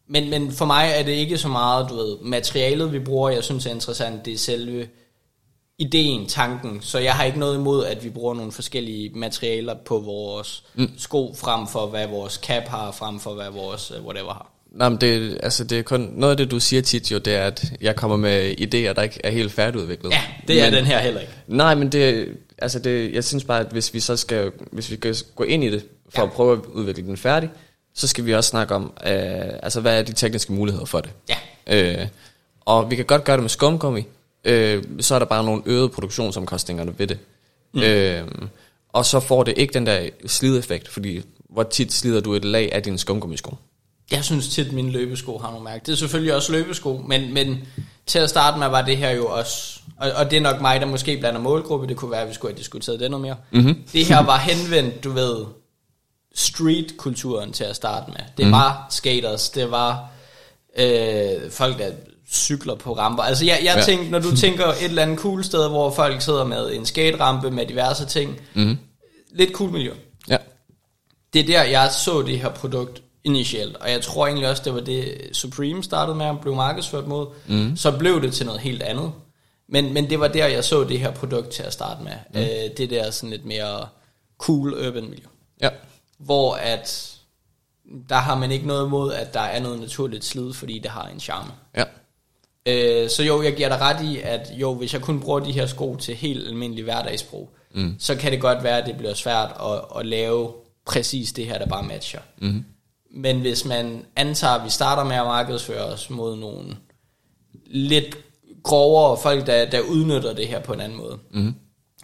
men, men for mig er det ikke så meget, du ved, materialet vi bruger, jeg synes er interessant, det er selve ideen, tanken. Så jeg har ikke noget imod, at vi bruger nogle forskellige materialer på vores mm. sko, frem for hvad vores cap har, frem for hvad vores uh, whatever har. Nej, men det, altså det er kun, noget af det, du siger tit jo, det er, at jeg kommer med idéer, der ikke er helt færdigudviklet. Ja, det er den her heller ikke. Nej, men det, altså det, jeg synes bare, at hvis vi så skal, hvis vi skal gå ind i det, for Ja. at prøve at udvikle den færdig, så skal vi også snakke om, øh, altså hvad er de tekniske muligheder for det. Ja. Øh, og vi kan godt gøre det med skumgummi, øh, så er der bare nogle øgede produktionsomkostninger ved det. Mm. Øh, og så får det ikke den der slideffekt, fordi hvor tit slider du et lag af dine skumgummisko? Jeg synes tit, at mine løbesko har nogle mærke. Det er selvfølgelig også løbesko, men, men til at starte med var det her jo også... Og, og det er nok mig, der måske blander målgruppe. Det kunne være, at vi skulle have diskuteret det noget mere. Mm-hmm. Det her var henvendt, du ved, street-kulturen til at starte med. Det mm-hmm. var skaters, det var øh, folk, der cykler på ramper. Altså jeg, jeg Ja. tænkte, når du tænker et eller andet cool sted, hvor folk sidder med en skaterampe med diverse ting. Mm-hmm. Lidt cool miljø. Ja. Det er der, jeg så det her produkt initielt, og jeg tror egentlig også, det var det Supreme startede med at blive markedsført mod. Mm. Så blev det til noget helt andet. Men, men det var der, jeg så det her produkt til at starte med. Mm. Øh, det der sådan lidt mere cool urban miljø. Ja. Hvor at der har man ikke noget imod, at der er noget naturligt slid, fordi det har en charme. Ja. Øh, så jo, jeg giver dig ret i, at jo, hvis jeg kun bruger de her sko til helt almindelig hverdagsbrug, mm. så kan det godt være, at det bliver svært at, at lave præcis det her, der bare matcher. Mm. Men hvis man antager, at vi starter med at markedsføre os mod nogle lidt grovere folk, der, der udnytter det her på en anden måde, mm.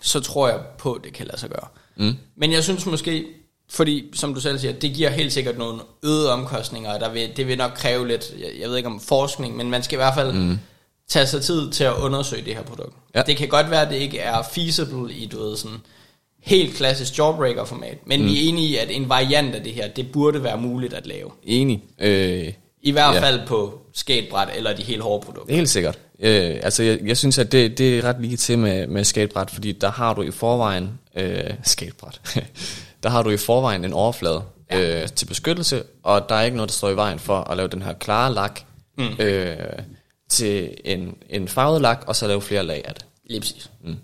så tror jeg på, at det kan lade sig gøre. Mm. Men jeg synes måske, fordi som du selv siger, det giver helt sikkert nogle øgede omkostninger, og der vil, det vil nok kræve lidt, jeg, jeg ved ikke om forskning, men man skal i hvert fald mm. tage sig tid til at undersøge det her produkt. Ja. Det kan godt være, at det ikke er feasible i, du ved, sådan helt klassisk jawbreaker-format, men mm. vi er enige i, at en variant af det her, det burde være muligt at lave. Enig. Øh, I hvert Ja. fald på skatebræt eller de helt hårde produkter. Helt sikkert. Øh, altså, jeg, jeg synes, at det, det er ret lige til med, med skatebræt, fordi der har du i forvejen... Øh, skatebræt. der har du i forvejen en overflade ja. øh, til beskyttelse, og der er ikke noget, der står i vejen for at lave den her klare lak mm. øh, til en, en farvet lak, og så lave flere lag af det. Lige præcis. Mm.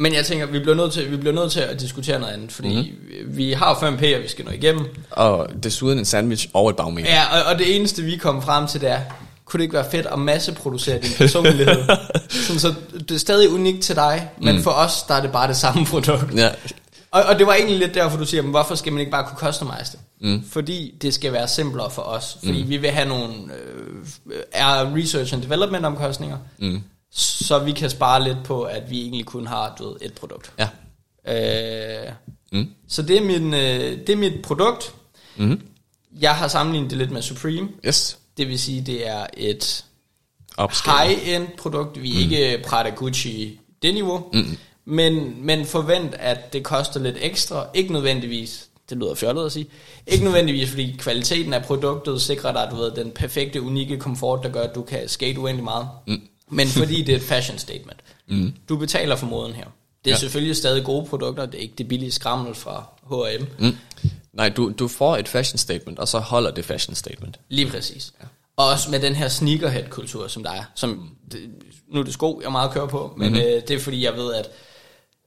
Men jeg tænker, vi bliver nødt til, vi bliver nødt til at diskutere noget andet, fordi mm-hmm. vi har 5 P'er, vi skal nå igennem. Og desuden en sandwich og et bagmeter. Ja, og, og det eneste, vi kom frem til, det er, kunne det ikke være fedt at masseproducere din personlighed? Sådan, så det er stadig unikt til dig, men mm. for os, der er det bare det samme produkt. Ja. Og, og det var egentlig lidt derfor, du siger, men hvorfor skal man ikke bare kunne customize det? Mm. Fordi det skal være simplere for os. Fordi mm. vi vil have nogle øh, er research and development omkostninger, mm. Så vi kan spare lidt på, at vi egentlig kun har du ved, et produkt. Ja. Øh, mm. Så det er, min, øh, det er mit produkt. Mm. Jeg har sammenlignet det lidt med Supreme. Yes. Det vil sige, det er et Opskala. high-end produkt. Vi er mm. ikke Prada Gucci det niveau. Mm. Men, men forvent, at det koster lidt ekstra. Ikke nødvendigvis, det lyder fjollet at sige, ikke nødvendigvis, fordi kvaliteten af produktet sikrer dig, du ved, den perfekte, unikke komfort, der gør, at du kan skate uendelig meget. Mm. Men fordi det er et fashion statement. Mm. Du betaler for moden her. Det er ja. selvfølgelig stadig gode produkter, det er ikke det billige skrammel fra H&M. Mm. Nej, du, du får et fashion statement, og så holder det fashion statement. Lige præcis. Ja. Og også med den her sneakerhead-kultur, som der er. Som, det, nu er det sko, jeg meget kører på, men mm-hmm. øh, det er fordi, jeg ved, at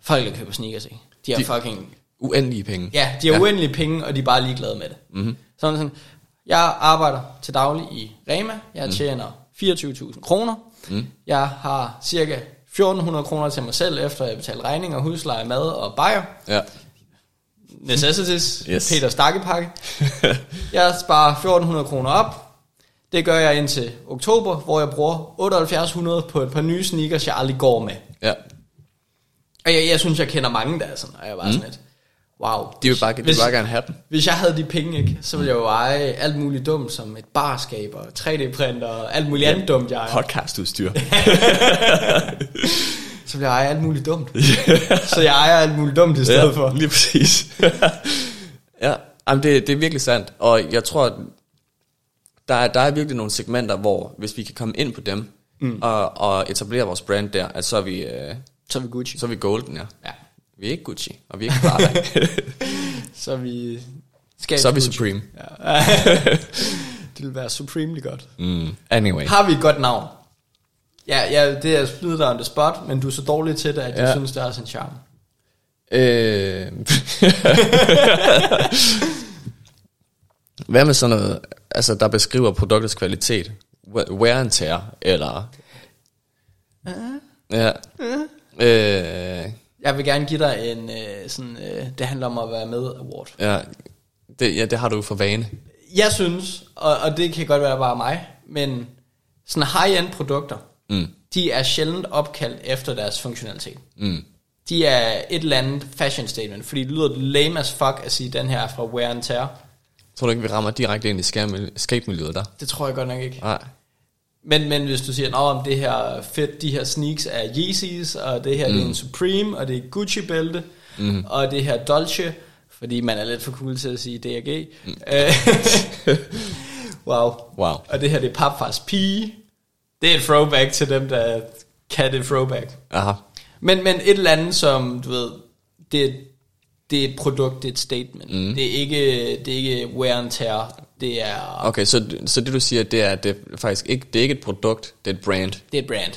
folk, der køber sneakers, ikke? de har De- fucking... Uendelige penge. Ja, de har ja. uendelige penge, og de er bare ligeglade med det. Mm-hmm. Sådan sådan, jeg arbejder til daglig i Rema, jeg tjener 24.000 kroner, mm. jeg har cirka 1.400 kroner til mig selv, efter jeg betaler regninger, husleje, mad og bajer. Ja. Necessities, Yes. Peter Stakkepakke. jeg sparer 1400 kroner op. Det gør jeg indtil oktober, hvor jeg bruger 7800 på et par nye sneakers, jeg aldrig går med. ja. Og jeg, jeg synes, jeg kender mange, der er sådan, og jeg var mm. sådan lidt, wow. De vil bare, de vil hvis, bare gerne have dem. hvis jeg havde de penge, ikke, så ville jeg jo eje alt muligt dumt, som et barskab og 3D-printer og alt muligt andet dumt, jeg ejer. Podcastudstyr. Så ville jeg eje alt muligt dumt. så jeg ejer alt muligt dumt i stedet for. lige præcis. ja, Jamen, det, det er virkelig sandt. Og jeg tror, at der er, der er virkelig nogle segmenter, hvor hvis vi kan komme ind på dem, mm. og, og etablere vores brand der, at så er vi, øh, Så er vi Gucci. så er vi golden, ja. Ja. Vi er ikke Gucci, og vi er ikke Prada. Så vi... Skal så er vi Supreme. Ja. det vil være supremely godt. Mm. Anyway. Har vi et godt navn? Ja, ja det er smidt dig on the spot, men du er så dårlig til det, at jeg Ja. synes, det har sin charme. Øh, Hvad med sådan noget, altså der beskriver produktets kvalitet? Wear and tear, eller... Ja. Øh, Jeg vil gerne give dig en øh, sådan, øh, det handler om at være med award. ja, det, ja, det har du for vane. Jeg synes, og, og det kan godt være bare mig, men sådan high-end produkter, Mm. de er sjældent opkaldt efter deres funktionalitet. Mm. De er et eller andet fashion statement, fordi det lyder lame as fuck at sige, den her er fra wear and tear. Tror du ikke, vi rammer direkte ind i skærm- skate-miljøet der? Det tror jeg godt nok ikke. Nej. Men, men hvis du siger, om det her er fedt, de her sneaks er Yeezys, og det her mm. det er en Supreme, og det er Gucci bælte, mm. og det her Dolce, fordi man er lidt for cool til at sige DRG. Mm. wow. Wow. Og det her det er papfars pige. Det er et throwback til dem, der kan det throwback. Aha. Men, men et eller andet, som du ved, det, det er et produkt, det er et statement. Mm. Det, er ikke, det er ikke wear and tear. Det er, Okay, så, så det du siger, det er, at det er faktisk ikke, det er ikke et produkt, det er et brand. det er et brand.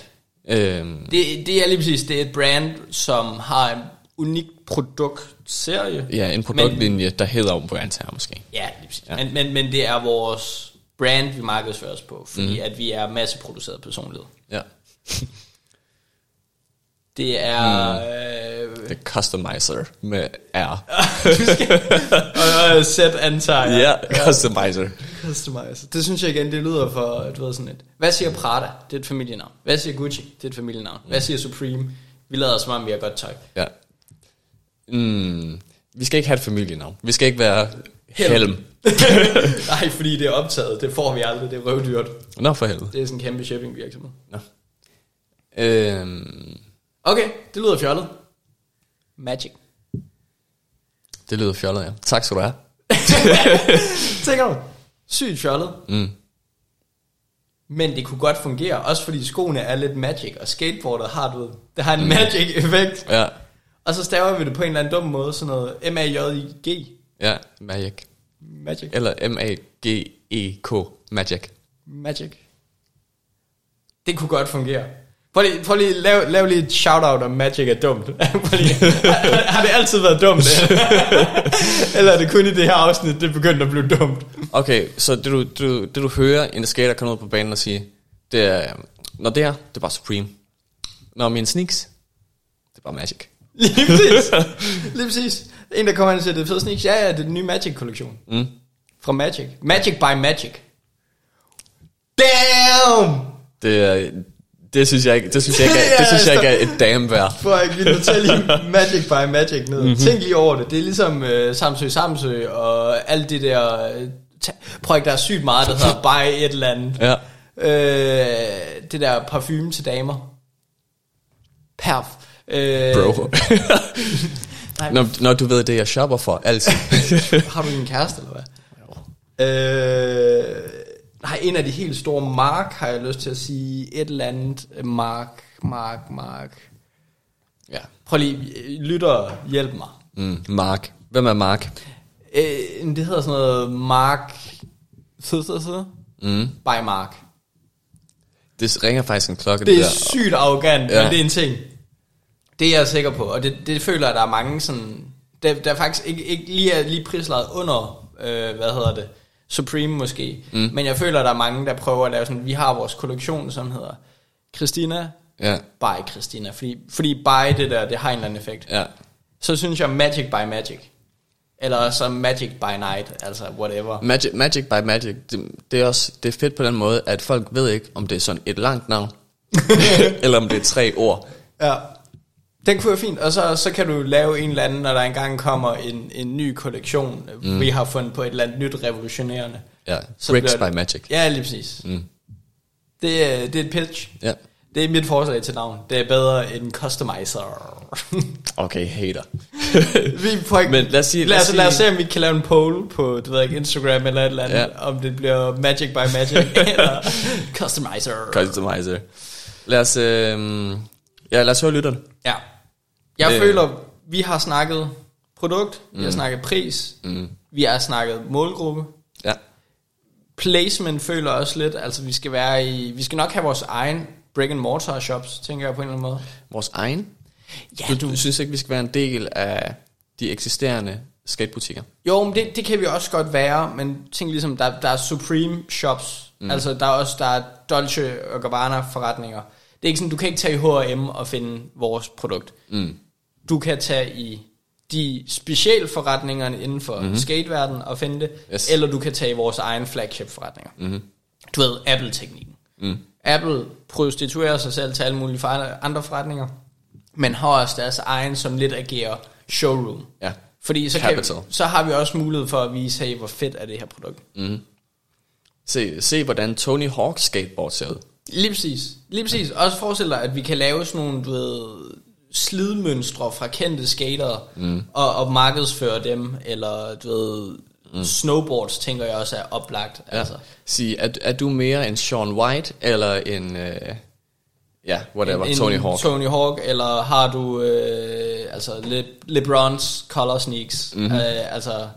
Øhm, Det, det er lige præcis, det er et brand, som har en unik produktserie. ja, en produktlinje, der hedder brand her måske. Ja, lige præcis. Ja. Men, men, men det er vores brand, vi markedsfører os på, fordi mm. at vi er masseproduceret personlighed. Ja. Det er... Mm. Øh, The Customizer med R. og, set antager jeg. Ja, Customizer. Customize. Det synes jeg igen, det lyder for, du ved sådan et. Hvad siger Prada? Det er et familienavn. Hvad siger Gucci? Det er et familienavn. Hvad siger Supreme? Vi lader som om, vi har godt tøj. Ja. Mm, vi skal ikke have et familienavn. Vi skal ikke være Helm. Helm. Nej, fordi det er optaget. Det får vi aldrig. Det er røvdyrt. Nå for helvede. Det er sådan en kæmpe shipping virksomhed. Nå. Øhm, Okay, det lyder fjollet. Magic. det lyder fjollet, ja. Tak skal du have. Tænker du? Sygt fjollet. Mm. Men det kunne godt fungere, også fordi skoene er lidt magic, og skateboardet har, du det har en magic effekt. Ja. Og så staver vi det på en eller anden dum måde, sådan noget M-A-J-I-G. Ja, Magic. Magic. Eller M-A-G-E-K. Magic. Magic. Det kunne godt fungere. Prøv lige, prøv lige lav, lav lige et shout-out om Magic er dumt. Lige, har, har det altid været dumt? Eller er det kun i det her afsnit, det begyndte at blive dumt? Okay, så det du, du, det du hører en skater komme ud på banen og sige, det er, når det her, det er bare Supreme. Når mine sneaks, det er bare Magic. Lige præcis. Lige præcis. En, der kommer ind og siger, det er fede sneaks. Ja, ja, det er den nye Magic-kollektion. Mm. Fra Magic. Magic by Magic. Damn! Det, er, det synes jeg ikke, det synes jeg ikke, er, det synes jeg ikke er et damn værd. For vi noterer lige Magic by Magic ned. Mm-hmm. Tænk lige over det. Det er ligesom uh, Samsø Samsø og alt det der... Uh, prøv ikke, der er sygt meget, der hedder by et eller andet. Ja. Øh, det der parfume til damer. Perf. Øh, Bro. Nej, når, når du ved, det jeg shopper for, altid. Har du en kæreste, eller hvad? Øh, nej, en af de helt store mark, har jeg lyst til at sige. Et eller andet mark, mark, mark. ja. Prøv lige, lytter, hjælp mig. Mm, Mark. Hvem er Mark? Øh, det hedder sådan noget mark... Så, så, så. Mm. By mark. Det ringer faktisk en klokke, Det er der. sygt arrogant, Ja. men det er en ting. Det er jeg sikker på, og det, det føler jeg, at der er mange sådan... Der, der er faktisk ikke, ikke lige, er lige prislaget under, øh, hvad hedder det, Supreme måske. Mm. Men jeg føler, at der er mange, der prøver at lave sådan... Vi har vores kollektion, som hedder Christina Ja, by Christina. Fordi, fordi by det der, det har en eller anden effekt. ja. Så synes jeg Magic by Magic. Eller så Magic by Night, altså whatever. Magic, Magic by Magic, det, det, er også det er fedt på den måde, at folk ved ikke, om det er sådan et langt navn, eller om det er tre ord. Ja. Den kunne være fint, og så, så kan du lave en eller anden, når der engang kommer en, en ny kollektion, mm. vi har fundet på et eller andet nyt revolutionerende. Ja, Så Bricks by Magic. Ja, lige præcis. Mm. Det, er, det er et pitch. Ja. Det er mit forslag til navn. Det er bedre end Customizer. Okay, hater. vi får ikke, Men lad os sige- lad, lad os lad os se, om vi kan lave en poll på du ved ikke, Instagram eller et eller andet, ja. om det bliver Magic by Magic eller Customizer. Customizer. Lad os, øh, ja, lad os høre lytterne. Ja. Jeg Øh. føler, vi har snakket produkt, vi har snakket pris, Mm. vi har snakket målgruppe. Ja. Placement føler også lidt, altså vi skal være i, vi skal nok have vores egen brick and mortar shops, tænker jeg på en eller anden måde. Vores egen. Ja, Du, du synes ikke, vi skal være en del af de eksisterende skatebutikker. Jo, men det, det kan vi også godt være, men tænk ligesom, der, der er Supreme shops, mm. altså der er også der er Dolce og Gabbana forretninger. Det er ikke sådan, du kan ikke tage i H&M og finde vores produkt. Mm. Du kan tage i de specialforretningerne inden for mm-hmm. skateverdenen og finde det, Yes. eller du kan tage i vores egen flagship forretninger. Mm-hmm. Du ved, Apple-teknikken. Mm. Apple prostituerer sig selv til alle mulige andre forretninger, men har også deres egen, som lidt agerer showroom. Ja. Fordi så, kan, Capital. så har vi også mulighed for at vise, hey, hvor fedt er det her produkt. Mm. Se, se, hvordan Tony Hawk skateboard ser ud. Lige præcis. Lige præcis. Også forestil dig, at vi kan lave sådan nogle, du ved, slidmønstre fra kendte skatere, mm. og, og markedsføre dem, eller du ved, mm. snowboards, tænker jeg også er oplagt. Ja. Altså. Sig, er, er du mere en Sean White, eller en... Øh, ja, whatever, En- Tony Hawk? Tony Hawk, eller har du øh, altså Le, LeBrons color sneaks. Mhm. Mm-hmm. Øh, altså,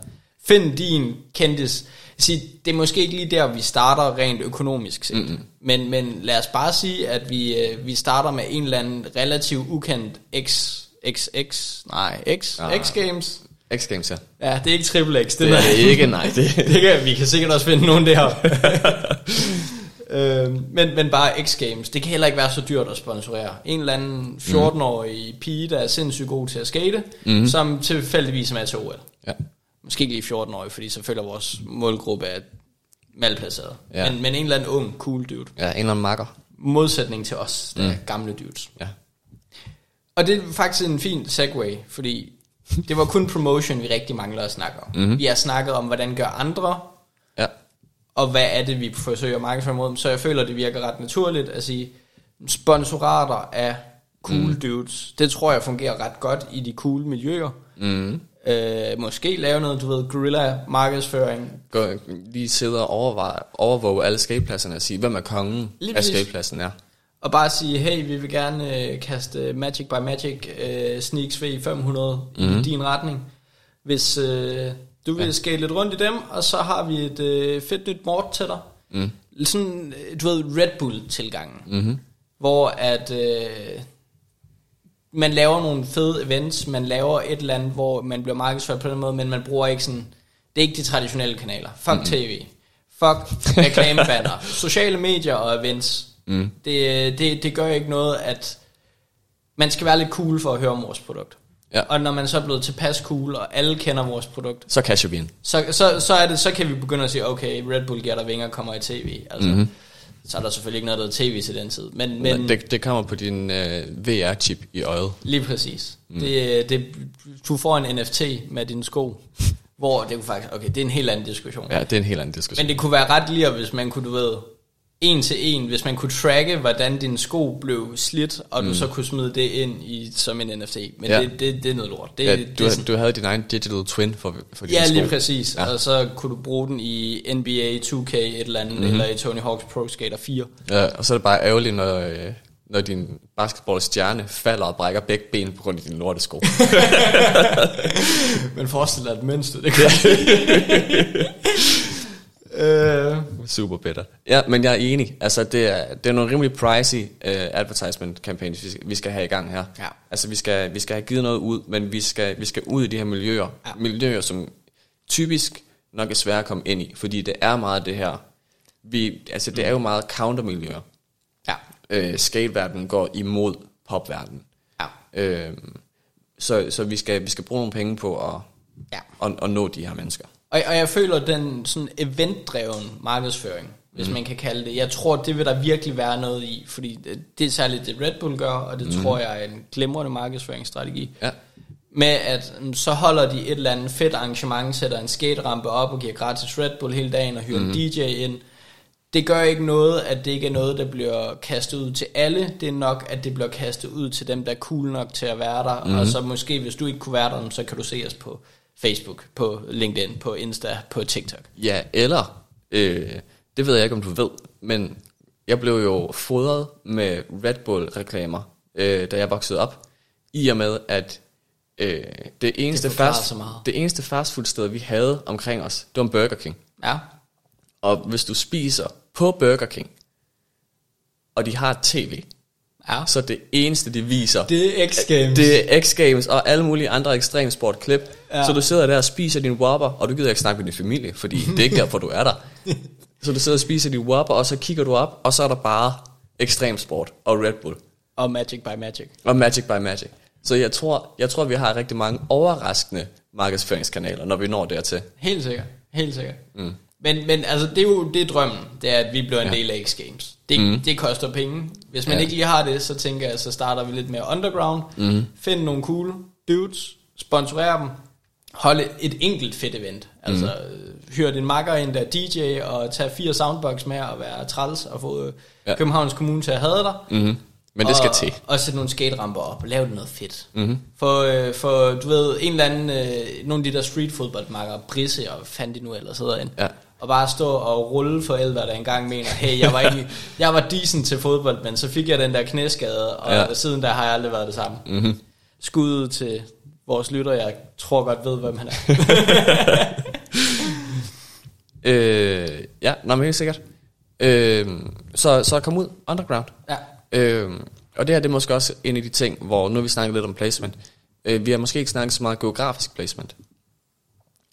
find din kendis. Sig, det er måske ikke lige der, vi starter rent økonomisk set. Mhm. Mm-hmm. Men, men lad os bare sige, at vi, øh, vi starter med en eller anden relativt ukendt X, XX, nej, X, Ah. X Games. X Games, ja. Ja, det er ikke Triple X. Det er- er ikke, nej. Det, det kan, vi kan sikkert også finde nogen der. øhm, men, men bare X Games, det kan heller ikke være så dyrt at sponsorere. En eller anden 14-årig pige, der er sindssygt god til at skate, mm. som tilfældigvis er med til OL. ja. Måske ikke lige 14-årig, fordi så føler vores målgruppe er malplaceret. Ja. Men, men en eller anden ung, cool dude. ja, en eller anden makker. Modsætning til os, der mm. er gamle dudes. Ja. Og det er faktisk en fin segue, fordi det var kun promotion, vi rigtig mangler at snakke om. Mhm. Mm-hmm. Vi har snakket om, hvordan gør andre Ja. og hvad er det, vi forsøger at markedsføre mod dem. Så jeg føler, det virker ret naturligt at sige, sponsorater af cool mm. dudes, det tror jeg fungerer ret godt i de cool miljøer. Mm. Øh, måske lave noget, du ved, guerilla markedsføring. Gå, lige sidde og overveje, overvåge alle skatepladserne og sige, hvem er kongen Lige af skatepladsen er. Og bare sige, hey, vi vil gerne øh, kaste Magic by Magic øh, Sneaks V500 mm. i din retning. Hvis øh, du vil ja. skate lidt rundt i dem, og så har vi et øh, fedt nyt mort til dig. Mm. Sådan, øh, du ved, Red Bull-tilgangen. Mm-hmm. hvor at øh, man laver nogle fede events, man laver et eller andet, hvor man bliver markedsført på den måde, men man bruger ikke sådan, det er ikke de traditionelle kanaler. Fuck mm-hmm. tv, fuck reklamebanner, sociale medier og events. Mm. Det, det, det gør ikke noget, at man skal være lidt cool for at høre om vores produkt. Ja. Og når man så er blevet tilpas cool, og alle kender vores produkt, Så casher vi ind. så, så, så, er det, så kan vi begynde at sige, okay, Red Bull giver dig vinger kommer i tv. Altså, Mhm. mm-hmm. Så er der selvfølgelig ikke noget, der er tv til den tid. Men, men Men det, det kommer på din øh, VR-chip i øjet. lige præcis. Mm. Det, det, du får en NFT med dine sko, hvor det kunne faktisk, okay, det er en helt anden diskussion. Ja, det er en helt anden diskussion. Men det kunne være ret lige, hvis man kunne, du ved, en til en, hvis man kunne tracke, hvordan dine sko blev slidt, og du så kunne smide det ind i som en NFT. Men Ja. ja. det, det, det er noget lort. Det, ja, det, du, er sådan- du havde din egen digital twin for, for dine Ja, sko. lige præcis. Ja. Ja. Og så kunne du bruge den i NBA 2K et eller andet, mm-hmm. eller i Tony Hawk's Pro Skater 4. Ja, og så er det bare ærgerligt, når, øh, når din basketballstjerne falder og brækker begge ben på grund af dine lortesko. Men forestil dig et mønster, det øh, Super bitter. Ja, men jeg er enig. Altså, det er, det er nogle rimelig pricey uh, advertisement campaigns, vi skal, vi skal have i gang her. Ja. Altså, vi skal, vi skal have givet noget ud, men vi skal, vi skal ud i de her miljøer. Ja. Miljøer, som typisk nok er svære at komme ind i, fordi det er meget det her. Vi, altså, det er jo meget countermiljøer. ja. Øh, skateverdenen går imod popverdenen. Ja. Øh, så så vi, skal, vi skal bruge nogle penge på at, Ja. at, at nå de her mennesker. Og, og jeg føler, den sådan eventdreven markedsføring, hvis mm. man kan kalde det, jeg tror, det vil der virkelig være noget i, fordi det, det er særligt det Red Bull gør, og det mm. tror jeg er en glimrende markedsføringsstrategi. Ja. Med at mm, så holder de et eller andet fedt arrangement, sætter en skaterampe op og giver gratis Red Bull hele dagen og hyrer mm. en DJ ind. Det gør ikke noget, at det ikke er noget, der bliver kastet ud til alle. Det er nok, at det bliver kastet ud til dem, der er cool nok til at være der. Mm. Og så måske, hvis du ikke kunne være der, så kan du se os på Facebook, på LinkedIn, på Insta, på TikTok. Ja, eller, øh, det ved jeg ikke, om du ved, men jeg blev jo fodret med Red Bull-reklamer, øh, da jeg voksede op, i og med, at øh, det, eneste Det fast, det eneste fastfood-sted, vi havde omkring os, det var en Burger King. Ja, Og hvis du spiser på Burger King, og de har tv, ja. så det eneste, de viser, Det er X-Games. det er X-Games og alle mulige andre ekstremsportklip Ja. Så du sidder der og spiser din Whopper, og du gider ikke snakke med din familie, fordi det er ikke derfor, du er der. Så du sidder og spiser din Whopper, og så kigger du op, og så er der bare ekstrem sport og Red Bull. Og Magic by Magic. Og Magic by Magic. Så jeg tror, jeg tror, vi har rigtig mange overraskende markedsføringskanaler, når vi når dertil. Helt sikkert. Helt sikkert. Mm. Men, men altså, det er jo det er drømmen, det er, at vi bliver en ja. del af X Games. Det, mm. det koster penge. Hvis man ja. ikke lige har det, så tænker jeg, så starter vi lidt mere underground. Mm. Find nogle cool dudes, sponsorere dem, holde et enkelt fedt event. Altså, mm. hyre din makker ind der DJ, og tage fire soundbox med, og være træls, og få ja. Københavns Kommune til at have dig. Mm. Men det skal og, til. Og sætte nogle skateramper op, og lave noget fedt. Mm-hmm. For, øh, for, du ved, en eller anden, øh, nogle af de der streetfodboldmakker, Brisse og fandt de nu ellers hedder ind. Ja. Og bare stå og rulle forældre, der engang mener, hey, jeg var, ikke, jeg var decent til fodbold, men så fik jeg den der knæskade, og ja. siden der har jeg aldrig været det samme. Mm-hmm. Skud til vores lytter, jeg tror godt ved, hvem han er. øh, ja, nå, men helt sikkert. Øh, så, så kom ud underground. Ja. Øh, og det her det er måske også en af de ting, hvor nu har vi snakket lidt om placement. Øh, vi har måske ikke snakket så meget geografisk placement.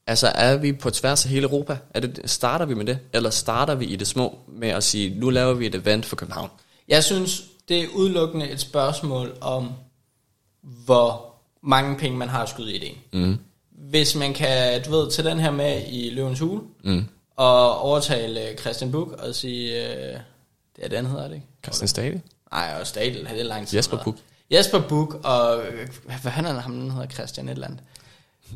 Altså er vi på tværs af hele Europa? Er det, starter vi med det? Eller starter vi i det små med at sige, nu laver vi et event for København? Jeg synes, det er udelukkende et spørgsmål om, hvor mange penge man har at skyde i det. Mm. Hvis man kan, du ved, tage den her med i Løvens Hule, mm. og overtale Christian Buk og sige, øh, det er den hedder det ikke? Christian Stadel? Nej, og Stadel, det er lang tid. Jesper Buk. Jesper Buk, og hvad han er ham, den hedder Christian et eller andet.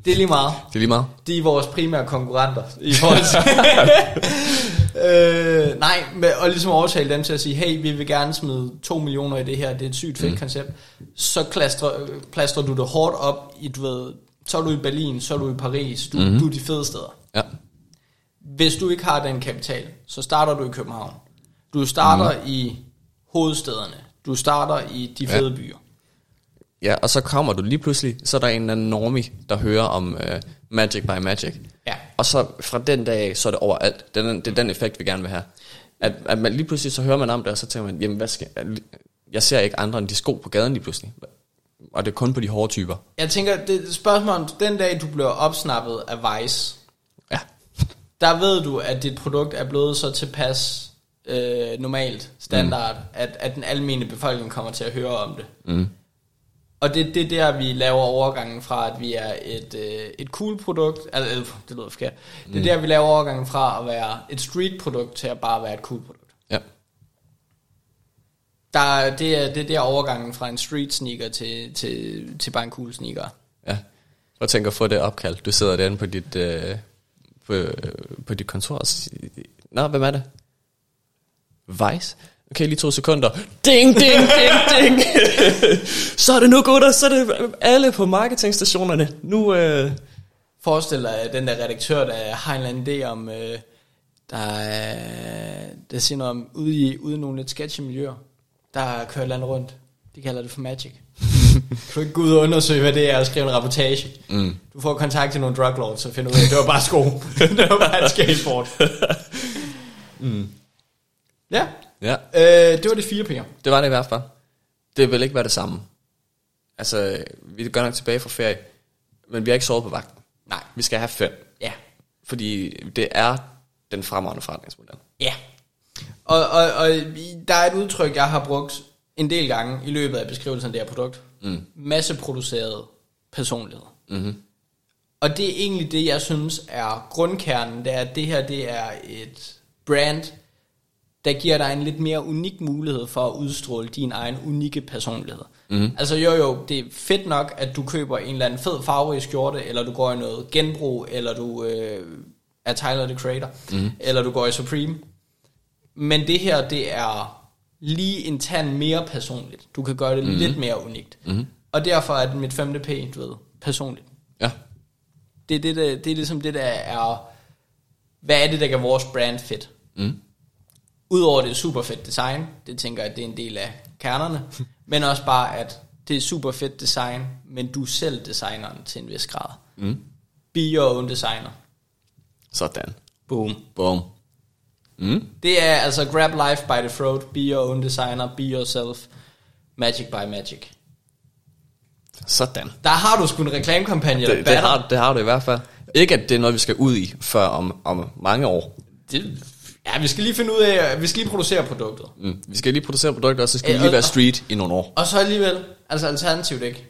Det er lige meget. Det er lige meget. De er vores primære konkurrenter i forhold til... øh, nej, med, og ligesom overtale dem til at sige, hey, vi vil gerne smide 2 millioner i det her, det er et sygt fedt mm. koncept. Så klastrer, plastrer du det hårdt op i, du ved, så er du i Berlin, så er du i Paris, du, mm. du er de fede steder. Ja. Hvis du ikke har den kapital, så starter du i København. Du starter mm. i hovedstederne. Du starter i de fede ja. byer. Ja, og så kommer du lige pludselig, så er der en eller anden normie, der hører om uh, Magic by Magic. Ja. Og så fra den dag af, så er det overalt. Det er den, det er den effekt, vi gerne vil have. At, at man lige pludselig, så hører man om det, og så tænker man, jamen hvad skal, jeg ser ikke andre end de sko på gaden lige pludselig. Og det er kun på de hårde typer. Jeg tænker, det er spørgsmål den dag, du bliver opsnappet af Vice, ja. der ved du, at dit produkt er blevet så tilpas øh, normalt, standard, mm. at, at den almindelige befolkning kommer til at høre om det. Mm. Og det, det er der, vi laver overgangen fra, at vi er et, øh, et cool produkt, altså det lyder forkert, det er mm. der, vi laver overgangen fra at være et street produkt til at bare være et cool produkt. Ja. Der, det, er, det er der overgangen fra en street sneaker til, til, til bare en cool sneaker. Ja. Jeg tænker at få det opkald. Du sidder derinde på dit, øh, på, øh, på dit kontor og siger, Nå, hvem er det? Vice? Okay, lige to sekunder. Ding, ding, ding, ding. så er det nu, gutter. Så er det alle på marketingstationerne. Nu... Øh... Forestil dig den der redaktør, der har en eller anden idé om... Øh, der, der siger noget om, ude i, ude i nogle lidt sketchy miljøer, der kører land rundt. De kalder det for magic. kan du ikke gå ud og undersøge, hvad det er, og skrive en rapportage? Mm. Du får kontakt til nogle drug lords, og finder ud af, det var bare sko. det var bare et skateboard. mm. Ja, Ja. Øh, det var det fire penge. Det var det i hvert fald. Det vil ikke være det samme. Altså, vi er godt nok tilbage fra ferie, men vi har ikke sovet på vagten. Nej. Vi skal have fem. Ja. Fordi det er den fremragende forretningsmodel. Ja. Og, og, og der er et udtryk, jeg har brugt en del gange i løbet af beskrivelsen af det her produkt. Mm. Masseproduceret personlighed. Mm-hmm. Og det er egentlig det, jeg synes er grundkernen, det er, at det her det er et brand, der giver dig en lidt mere unik mulighed for at udstråle din egen unikke personlighed. Mm. Altså jo jo, det er fedt nok, at du køber en eller anden fed farverig skjorte, eller du går i noget genbrug, eller du øh, er Tyler, the Creator, mm. eller du går i Supreme. Men det her, det er lige en tand mere personligt. Du kan gøre det mm. lidt mere unikt. Mm. Og derfor er det mit femte P, du ved, personligt. Ja. Det er, det, der, det er ligesom det, der er... Hvad er det, der gør vores brand fedt? Mm. Udover det super fedt design, det tænker jeg, det er en del af kernerne, men også bare, at det er super fedt design, men du er selv designeren til en vis grad. Mm. Be your own designer. Sådan. Boom. Boom. Mm. Det er altså grab life by the throat, be your own designer, be yourself, magic by magic. Sådan. Der har du sgu en reklamekampagne, Det, det, har, det har du i hvert fald. Ikke at det er noget, vi skal ud i før om, om mange år. Det, ja, vi skal lige finde ud af, vi skal lige producere produktet. Mm. Vi skal lige producere produkter, og så skal vi Øh, lige og- være street i nogle år. Og så alligevel, altså alternativt ikke,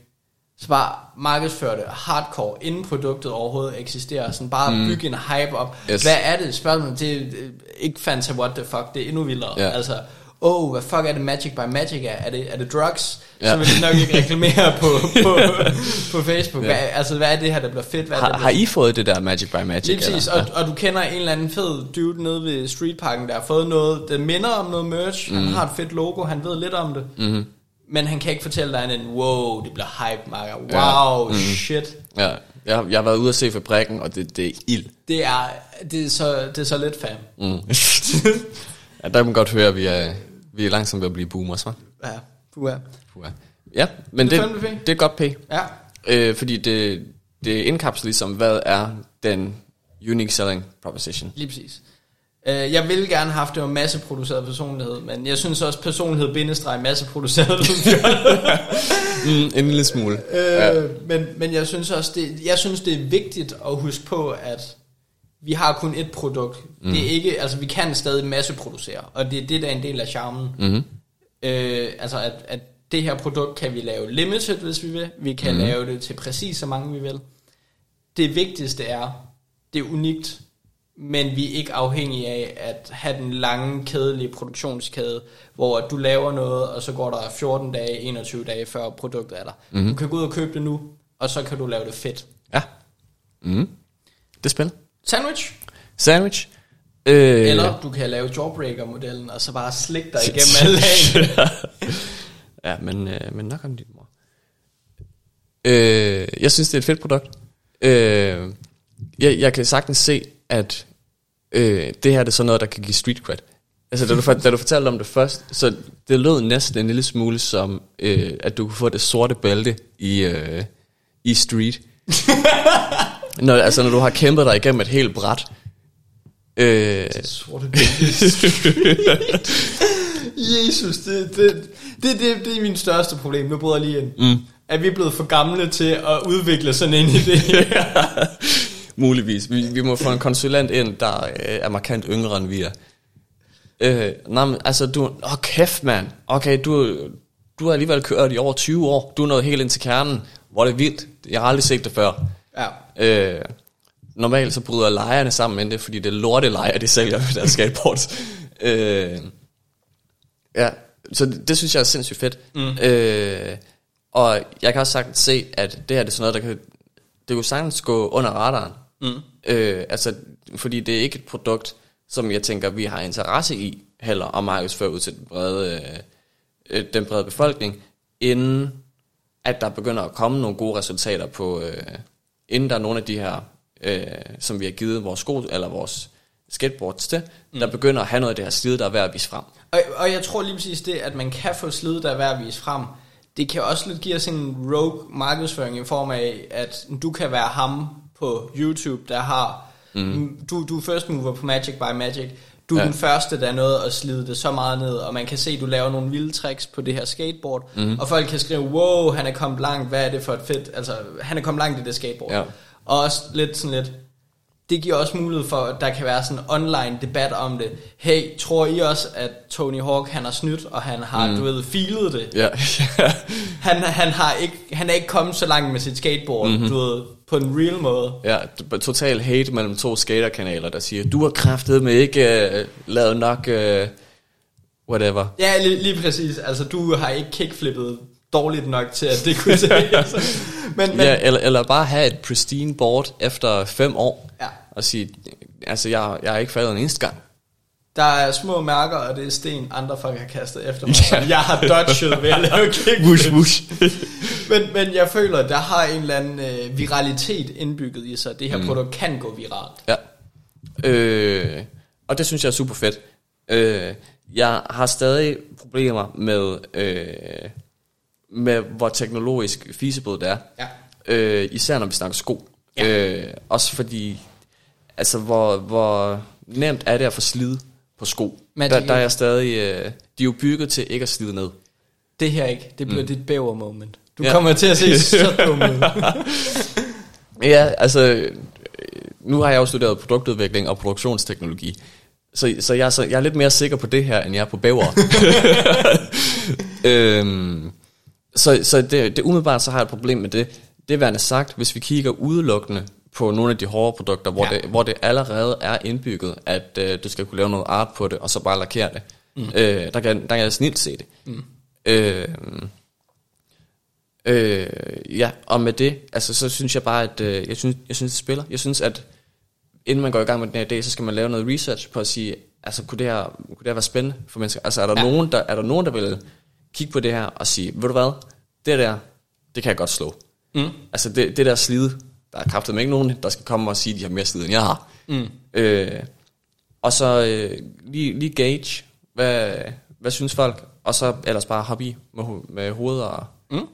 så bare markedsføre det hardcore, inden produktet overhovedet eksisterer. Sådan bare mm. bygge en hype op. Yes. Hvad er det? Spørgsmålet, det er øh, ikke Fanta what the fuck, det er endnu vildere. Ja. Altså, oh, hvad fuck er det Magic by Magic er? Er det, er det drugs? Ja. Så vil det nok ikke reklamere på, på, på Facebook. Ja. Hvad, altså, hvad er det her, der bliver fedt? Hvad er det, Har, har I fået det der Magic by Magic? Lige præcis, og, og du kender en eller anden fed dude nede ved Streetparken, der har fået noget, der minder om noget merch. Mm. Han har et fedt logo, han ved lidt om det. Mhm. Men han kan ikke fortælle dig end, wow, det bliver hype, Marker. Ja. Wow, shit. Ja, jeg, jeg har været ude at se fabrikken, og det, det er ild. Det er, det er, så, det er så lidt fam. Mm. ja, der kan man godt høre, at vi er, vi er langsomt ved at blive boomers, hva'? Ja, puha. Puha. Ja, men Det det, er det, er godt P. Ja, Øh, fordi det, det indkapsler ligesom, hvad er den unique selling proposition. lige præcis. Øh, Jeg ville gerne have haft det var masseproduceret personlighed, men jeg synes også personlighed bindestreg masseproduceret. Mm, en lille smule. Øh, Ja. men, men jeg synes også, det, jeg synes, det er vigtigt at huske på, at vi har kun et produkt. Mm. Det er ikke, altså vi kan stadig masseproducere, og det er det, der er en del af charmen. Mm-hmm. Øh, altså at, at det her produkt kan vi lave limited, hvis vi vil. Vi kan mm. lave det til præcis så mange, vi vil. Det vigtigste er, det er unikt, men vi er ikke afhængige af at have den lange, kedelige produktionskæde, hvor du laver noget, og så går der 14 dage, 21 dage, før produktet er der. Mm. Du kan gå ud og købe det nu, og så kan du lave det fedt. Ja. Mm. Det spændende. Sandwich, Sandwich. Øh, eller du kan lave jawbreaker-modellen, og så bare slikke dig igennem alle lagene. ja, men, øh, men nok om din mor. Øh, jeg synes, det er et fedt produkt. Øh, jeg, jeg kan sagtens se, at øh, det her det er sådan noget, der kan give street cred. Altså, da du, da du fortalte om det først, så det lød næsten en lille smule som, øh, at du kunne få det sorte bælte i, øh, i street. når, altså, når du har kæmpet dig igennem et helt bræt. Øh, Sorte Jesus, det, det, det, det, det er min største problem. Nu bryder jeg lige ind. Mm. At vi er blevet for gamle til at udvikle sådan en idé. Muligvis. Vi, vi må få en konsulent ind, der øh, er markant yngre end vi er. Øh, nej, men altså du... Åh, kæft, mand. Okay, du, du har alligevel kørt i over 20 år. Du er nået helt ind til kernen. Hvor er det vildt. Jeg har aldrig set det før. Ja. Øh, normalt så bryder lejerne sammen med det, fordi det er lorte lejer, de sælger med deres skateboards. øh, ja, så det, det synes jeg er sindssygt fedt. Mm. Øh, og jeg kan også sagtens se, at det her det er sådan noget, der kan, det kunne sagtens gå under radaren. Mm. Øh, altså, fordi det er ikke et produkt, som jeg tænker, vi har interesse i heller at markedsføre ud til den brede, øh, den brede befolkning, inden at der begynder at komme nogle gode resultater på, øh, inden der er nogle af de her, øh, som vi har givet vores sko, eller vores skateboards til, mm. der begynder at have noget af det her slid, der er værd at vise frem. Og, og jeg tror lige præcis det, at man kan få slid, der er værd at vise frem. Det kan også lidt give os en rogue markedsføring i form af, at du kan være ham på YouTube, der har... Mm. Du, du er first mover på Magic by Magic. Du er Ja. den første, der er nået at slide det så meget ned, og man kan se, at du laver nogle vilde tricks på det her skateboard, mm. og folk kan skrive, wow, han er kommet langt, hvad er det for et fedt, altså, han er kommet langt i det skateboard. Ja. Og også lidt sådan lidt, det giver også mulighed for, at der kan være sådan en online debat om det. Hey, tror I også, at Tony Hawk han har snydt, og han har, mm. du ved, filet det? Ja, Han, han, har ikke, han er ikke kommet så langt med sit skateboard, mm-hmm. du ved, på en real måde. ja total hate mellem to skaterkanaler, der siger, du har kraftet med ikke uh, lavet nok, uh, whatever. Ja, lige, lige præcis. Altså, du har ikke kickflippet dårligt nok til, at det kunne ses. men, men, Ja, eller, eller bare have et pristine board efter fem år, Ja. og sige, altså jeg, jeg har ikke faldet en eneste gang. der er små mærker, og det er sten, andre folk har kastet efter mig, som jeg har dodget ved at lave kickflip. Wush, wush. men, men jeg føler, der har en eller anden øh, viralitet indbygget i sig. Det her mm. produkt kan gå viralt. Ja. Øh, og det synes jeg er super fedt. Øh, jeg har stadig problemer med, øh, med hvor teknologisk feasible det er. Ja. Øh, især når vi snakker sko. Ja. Øh, også fordi, altså hvor, hvor nemt er det at få slid på sko. Magic Der, der er jeg stadig, øh, de er jo bygget til ikke at slide ned. Det her ikke, det bliver mm. dit bæver moment. Du Ja. kommer til at se så dum ud. Ja, altså, øh, nu har jeg jo studeret produktudvikling og produktionsteknologi, så, så, jeg, er så jeg er lidt mere sikker på det her, end jeg er på bæver. øhm, så så det, det umiddelbart, så har jeg et problem med det. Det værende sagt, hvis vi kigger udelukkende på nogle af de hårde produkter, hvor, Ja. det, hvor det allerede er indbygget, at øh, du skal kunne lave noget art på det, og så bare lakere det. Mm. Øh, der, kan, der kan jeg snilt se det. Mm. Øh, Øh, ja, og med det, altså så synes jeg bare, at øh, jeg, synes, jeg synes, det spiller. Jeg synes, at inden man går i gang med den her idé, så skal man lave noget research på at sige, altså kunne det her, kunne det her være spændende for mennesker? Altså er der, ja. nogen, der, er der nogen, der vil kigge på det her og sige, ved du hvad, det der, det kan jeg godt slå. Mm. Altså det, det der slid, der er kraftet ikke nogen, der skal komme og sige, at de har mere slid, end jeg har. Mm. Øh, og så øh, lige, lige gauge, hvad, hvad synes folk, og så ellers bare hoppe i med, med hovedet og... Mm.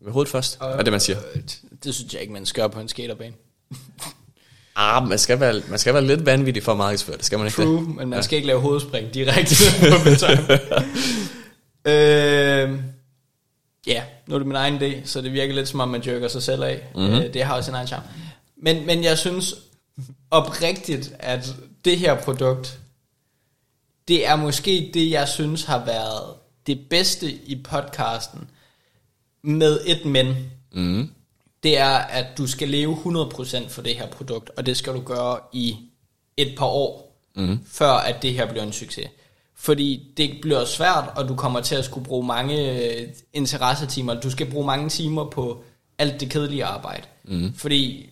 Med hovedet først, er det man siger. Øh, Det synes jeg ikke, man skal gøre på en skaterbane. Ah, man skal være, man skal være lidt vanvittig for at markedsføre det, skal man ikke True, det? men man skal ikke lave hovedspring direkte på beton. øh, ja, nu er det min egen idé, så det virker lidt som om, man jerker sig selv af. Mhm. Mm-hmm. Øh, det har også en egen charme. Men, men jeg synes oprigtigt, at det her produkt, det er måske det, jeg synes har været det bedste i podcasten, med et men. Mm. Det er, at du skal leve 100% for det her produkt, og det skal du gøre i et par år, Mm. før at det her bliver en succes. Fordi det bliver svært, og du kommer til at skulle bruge mange øh, interessetimer. Du skal bruge mange timer på alt det kedelige arbejde. Mm. Fordi,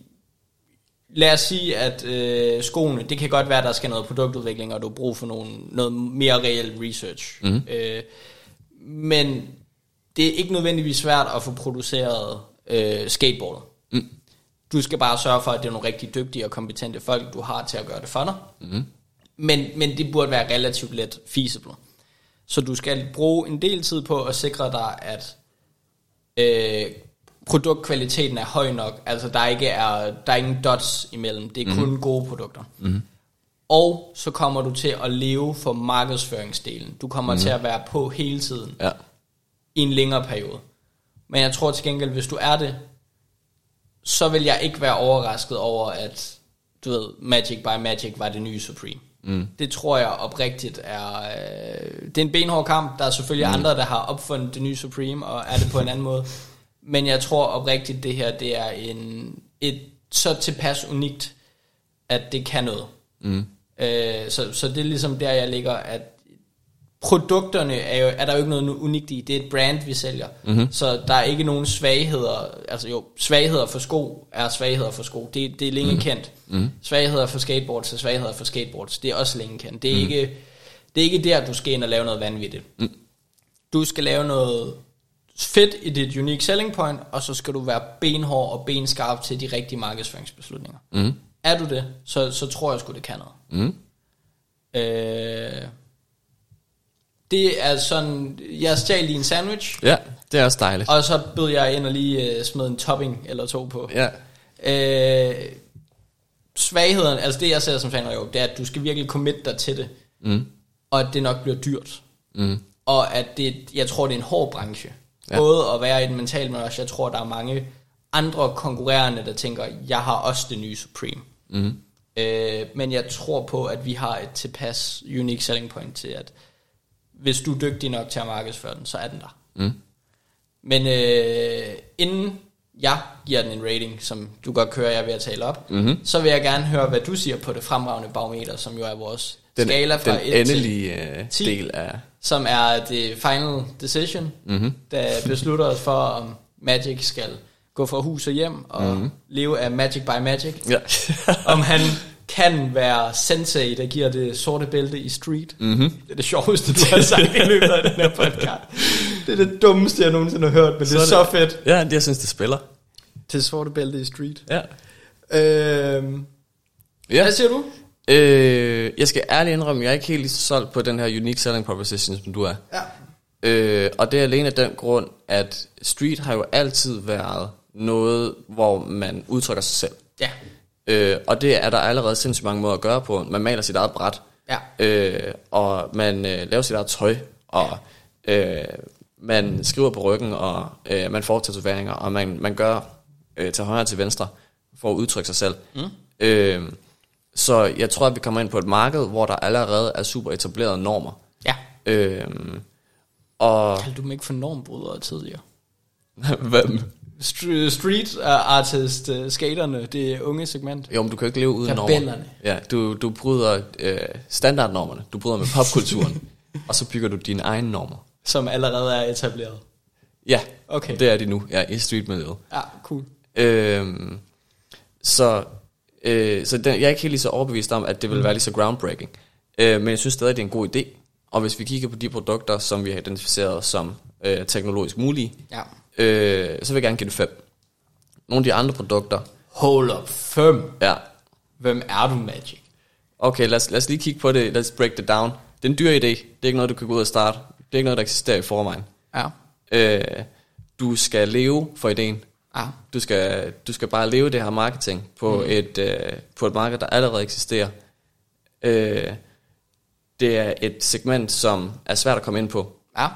lad os sige, at øh, skoene, det kan godt være, at der skal noget produktudvikling, og du har brug for nogle, noget mere reel research. Mhm. Øh, men det er ikke nødvendigvis svært at få produceret øh, skateboardet. Mm. Du skal bare sørge for, at det er nogle rigtig dygtige og kompetente folk, du har til at gøre det for dig. Mm. Men, men det burde være relativt let feasible. Så du skal bruge en del tid på at sikre dig, at øh, produktkvaliteten er høj nok. Altså der ikke er, der er ingen dots imellem. Det er kun mm. gode produkter. Mm. Og så kommer du til at leve for markedsføringsdelen. Du kommer mm. til at være på hele tiden Ja. i en længere periode. Men jeg tror til gengæld, hvis du er det, så vil jeg ikke være overrasket over, at du ved, Magic by Magic var det nye Supreme. Mm. Det tror jeg oprigtigt er... Øh, det er en benhård kamp. Der er selvfølgelig mm. andre, der har opfundet det nye Supreme, og er det på en anden måde. Men jeg tror oprigtigt, det her det er en, et så tilpas unikt, at det kan noget. Mm. Øh, så, så det er ligesom der, jeg ligger, at produkterne er, jo, er der jo ikke noget unikt i. Det er et brand, vi sælger. Mm-hmm. Så der er ikke nogen svagheder. Altså jo, svagheder for sko er svagheder for sko. Det, det er længe mm. kendt. Mm. Svagheder for skateboards er svagheder for skateboards. Det er også længe kendt. Det er, mm. ikke, det er ikke der, du skal ind og lave noget vanvittigt. Mm. Du skal lave noget fedt i dit unique selling point, og så skal du være benhård og benskarp til de rigtige markedsføringsbeslutninger. Mm. Er du det, så, så tror jeg sgu, det kan noget. Mm. Øh, det er sådan, jeg stjal lige en sandwich, Ja, det er også dejligt. og så bød jeg ind og lige uh, smed en topping eller to på. Ja. Øh, svagheden, altså det jeg ser som fan jo, det er, at du skal virkelig commit dig til det, Mm. og at det nok bliver dyrt. Mm. Og at det, jeg tror, det er en hård branche. Ja. Både at være i den mentale, men også jeg tror, der er mange andre konkurrerende, der tænker, jeg har også det nye Supreme. Mm. Øh, men jeg tror på, at vi har et tilpas unique selling point til, at hvis du er dygtig nok til at markedsføre den, så er den der. Mm. Men øh, inden jeg giver den en rating, som du godt kører, jeg ved at tale op, Mhm. så vil jeg gerne høre, hvad du siger på det fremragende barometer, som jo er vores Den, skala fra den 1 til endelige øh, 10. del af... som er det final decision, Mhm. der beslutter os for, om Magic skal gå fra hus og hjem og Mhm. mm-hmm. leve af Magic by Magic. Ja. om han kan være sensei, der giver det sorte bælte i street. mm-hmm. Det er det sjoveste, du har sagt i løbet af den her podcast. Det er det dummeste, jeg nogensinde har hørt, men det er Så så, det- fedt. Ja, det jeg synes, det spiller. Til sorte bælte i street. Ja. Øhm, Ja. Hvad siger du? Øh, jeg skal ærligt indrømme, jeg er ikke helt lige så solgt på den her unique selling proposition, som du er. Ja. Øh, og det er alene af den grund, at street har jo altid været noget, hvor man udtrykker sig selv. Ja. Øh, og det er der allerede sindssygt mange måder at gøre på. Man maler sit eget bræt, Ja. øh, og man øh, laver sit eget tøj, og øh, man skriver på ryggen, og øh, man får tatoveringer, og man, man gør øh, til højre og til venstre, for at udtrykke sig selv. Mm. Øh, så jeg tror, at vi kommer ind på et marked, hvor der allerede er super etablerede normer. Ja. Øh, og Kaldte du dem ikke for normbrydere tidligere? hvem? St- street artist, uh, skaterne, det unge segment. Jo, men du kan jo ikke leve uden normer. Tabellerne. Ja, du, du bryder øh, standardnormerne, du bryder med popkulturen, og så bygger du dine egne normer. Som allerede er etableret. Ja, Okay. det er de nu, ja, i streetmiljøet. Ja, cool. Øhm, så øh, så den, jeg er ikke helt lige så overbevist om, at det vil være lige så groundbreaking. Øh, men jeg synes stadig, det er en god idé. Og hvis vi kigger på de produkter, som vi har identificeret som øh, teknologisk mulige, Ja. Øh, så vil jeg gerne give det 5. Nogle af de andre produkter, Hold up, fem. ja, Hvem er du, Magic? okay, lad os, lad os lige kigge på det, let's break it down. Det er en dyr idé, det er ikke noget, du kan gå ud og starte. Det er ikke noget, der eksisterer i forvejen. Ja. Øh, du skal leve for ideen. Ja. Du skal, du skal bare leve det her marketing på, mm. et, øh, på et marked, der allerede eksisterer. Øh, det er et segment, som er svært at komme ind på, Ja.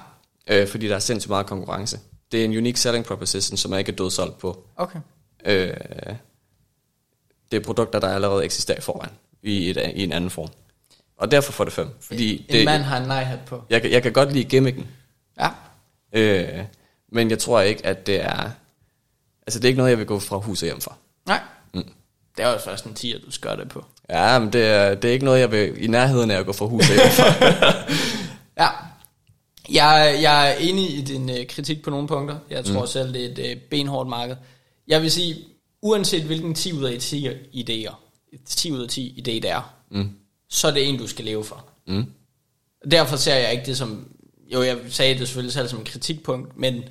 øh, fordi der er sindssygt meget konkurrence. Det er en unique selling proposition, som er ikke er dødsolgt på. Okay. Øh, det er produkter, der allerede eksisterer i forvejen, i, et, i en anden form. Og derfor får det fem. Fordi En det, mand har en nej-hat på. jeg, kan- jeg kan godt lide gimmicken, Ja. øh, men jeg tror ikke, at det er... Altså, det er ikke noget, jeg vil gå fra hus og hjem for. Nej. Mm. Det er jo først en 10, at du skal det på. Ja, men det er, det er ikke noget, jeg vil i nærheden af at gå fra hus og hjem for. Ja. Jeg, jeg er enig i din øh, kritik på nogle punkter. Jeg tror mm. selv, det er et øh, benhårdt marked. Jeg vil sige, uanset hvilken 10 ud af 10 idéer, 10 ud af 10 idé det er, mm. så er det en, du skal leve for. Mm. Derfor ser jeg ikke det som, jo jeg sagde det selvfølgelig selv som en kritikpunkt, men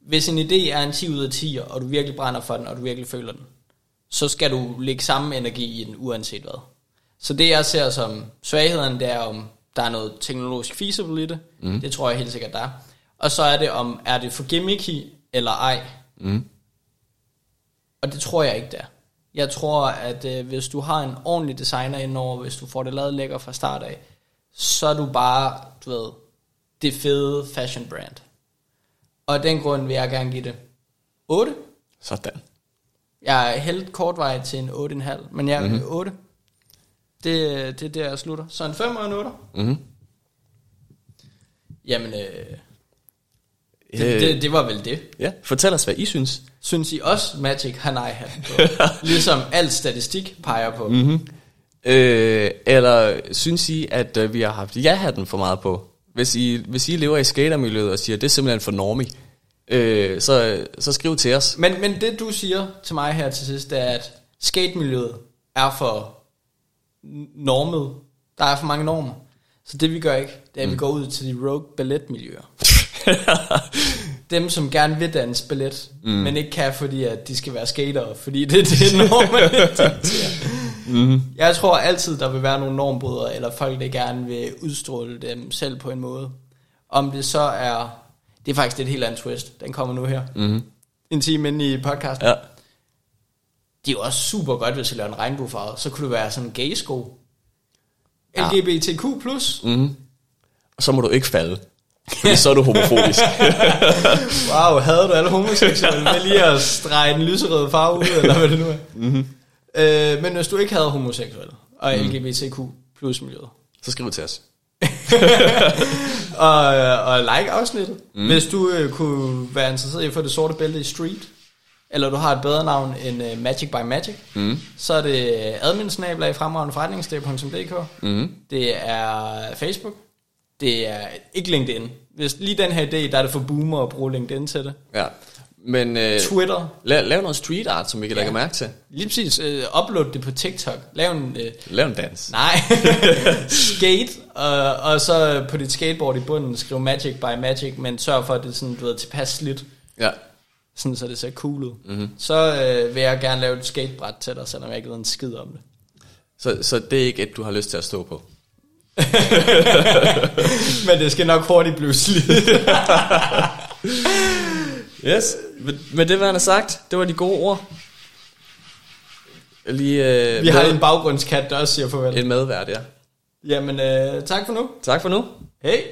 hvis en idé er en 10 ud af 10, og du virkelig brænder for den, og du virkelig føler den, så skal du lægge samme energi i den, uanset hvad. Så det jeg ser som svagheden, det er om der er noget teknologisk feasible i det. Mm. Det tror jeg helt sikkert der er. Og så er det om, er det for gimmicky eller ej. Mm. Og det tror jeg ikke, det er. Jeg tror, at øh, hvis du har en ordentlig designer indover, hvis du får det lavet lækker fra start af, så er du bare, du ved, det fede fashion brand. Og af den grund vil jeg gerne give det 8. Sådan. Jeg er helt kortvej til en 8,5, men jeg er mm-hmm. 8. Det, det er der, jeg slutter. Så en 5 og en 8. Mm-hmm. Jamen, øh, det, det, det var vel det. Ja, fortæl os, hvad I synes. Synes I også, Magic har nej ligesom al statistik peger på. Mm-hmm. Øh, eller synes I, at øh, vi har haft ja-hatten for meget på? Hvis I, hvis I lever i skatermiljøet og siger, at det er simpelthen for normie, øh, så, så skriv til os. Men, men det du siger til mig her til sidst, det er, at skatemiljøet er for normet. Der er for mange normer. Så det vi gør ikke, det er, at vi går ud til de rogue balletmiljøer. Dem, som gerne vil danse ballet, mm. men ikke kan, fordi at de skal være skatere, fordi det er det normen mm. Jeg tror altid, der vil være nogle normbrydere, eller folk, der gerne vil udstråle dem selv på en måde. Om det så er... Det er faktisk et helt andet twist. Den kommer nu her. Mm. En time inde i podcasten. Ja. Det er jo også super godt, hvis jeg laver en regnbuefarve. Så kunne det være sådan en gay sko. Ja. LGBTQ+. Mm. Og så må du ikke falde. Fordi så er du homofobisk. Wow, havde du alle homoseksuelle med lige at strege den lyserøde farve ud, eller hvad det nu er? Mm-hmm. Øh, men hvis du ikke havde homoseksuelle og LGBTQ plus miljøet, så skriv til os. og, og like afsnittet. Mm. Hvis du øh, kunne være interesseret i at få det sorte bælte i Street, eller du har et bedre navn end uh, Magic by Magic, mm. så er det adminsnabler i fremragende Mm. Det er Facebook. Det er ikke LinkedIn. Hvis lige den her idé, der er det for boomer at bruge LinkedIn til det. Ja. Men øh, Twitter. Lav, lav noget street art, som vi kan ja. lægge mærke til. Lige præcis. Øh, upload det på TikTok. Lav en... Øh, lav en dans. Nej. Skate. Og, og så på dit skateboard i bunden skriv Magic by Magic, men sørg for, at det er sådan, du ved, tilpas slidt. Ja. Sådan, så det ser cool ud. Mm-hmm. Så øh, vil jeg gerne lave et skatebræt til dig, selvom jeg ikke ved en skid om det. Så, så det er ikke et, du har lyst til at stå på? Men det skal nok hurtigt blive slidt. yes. Med det, hvad han har sagt, det var de gode ord. Lige, øh, Vi har en baggrundskat, der også siger farvel. En medvært, ja. Jamen, øh, tak for nu. Tak for nu. Hej.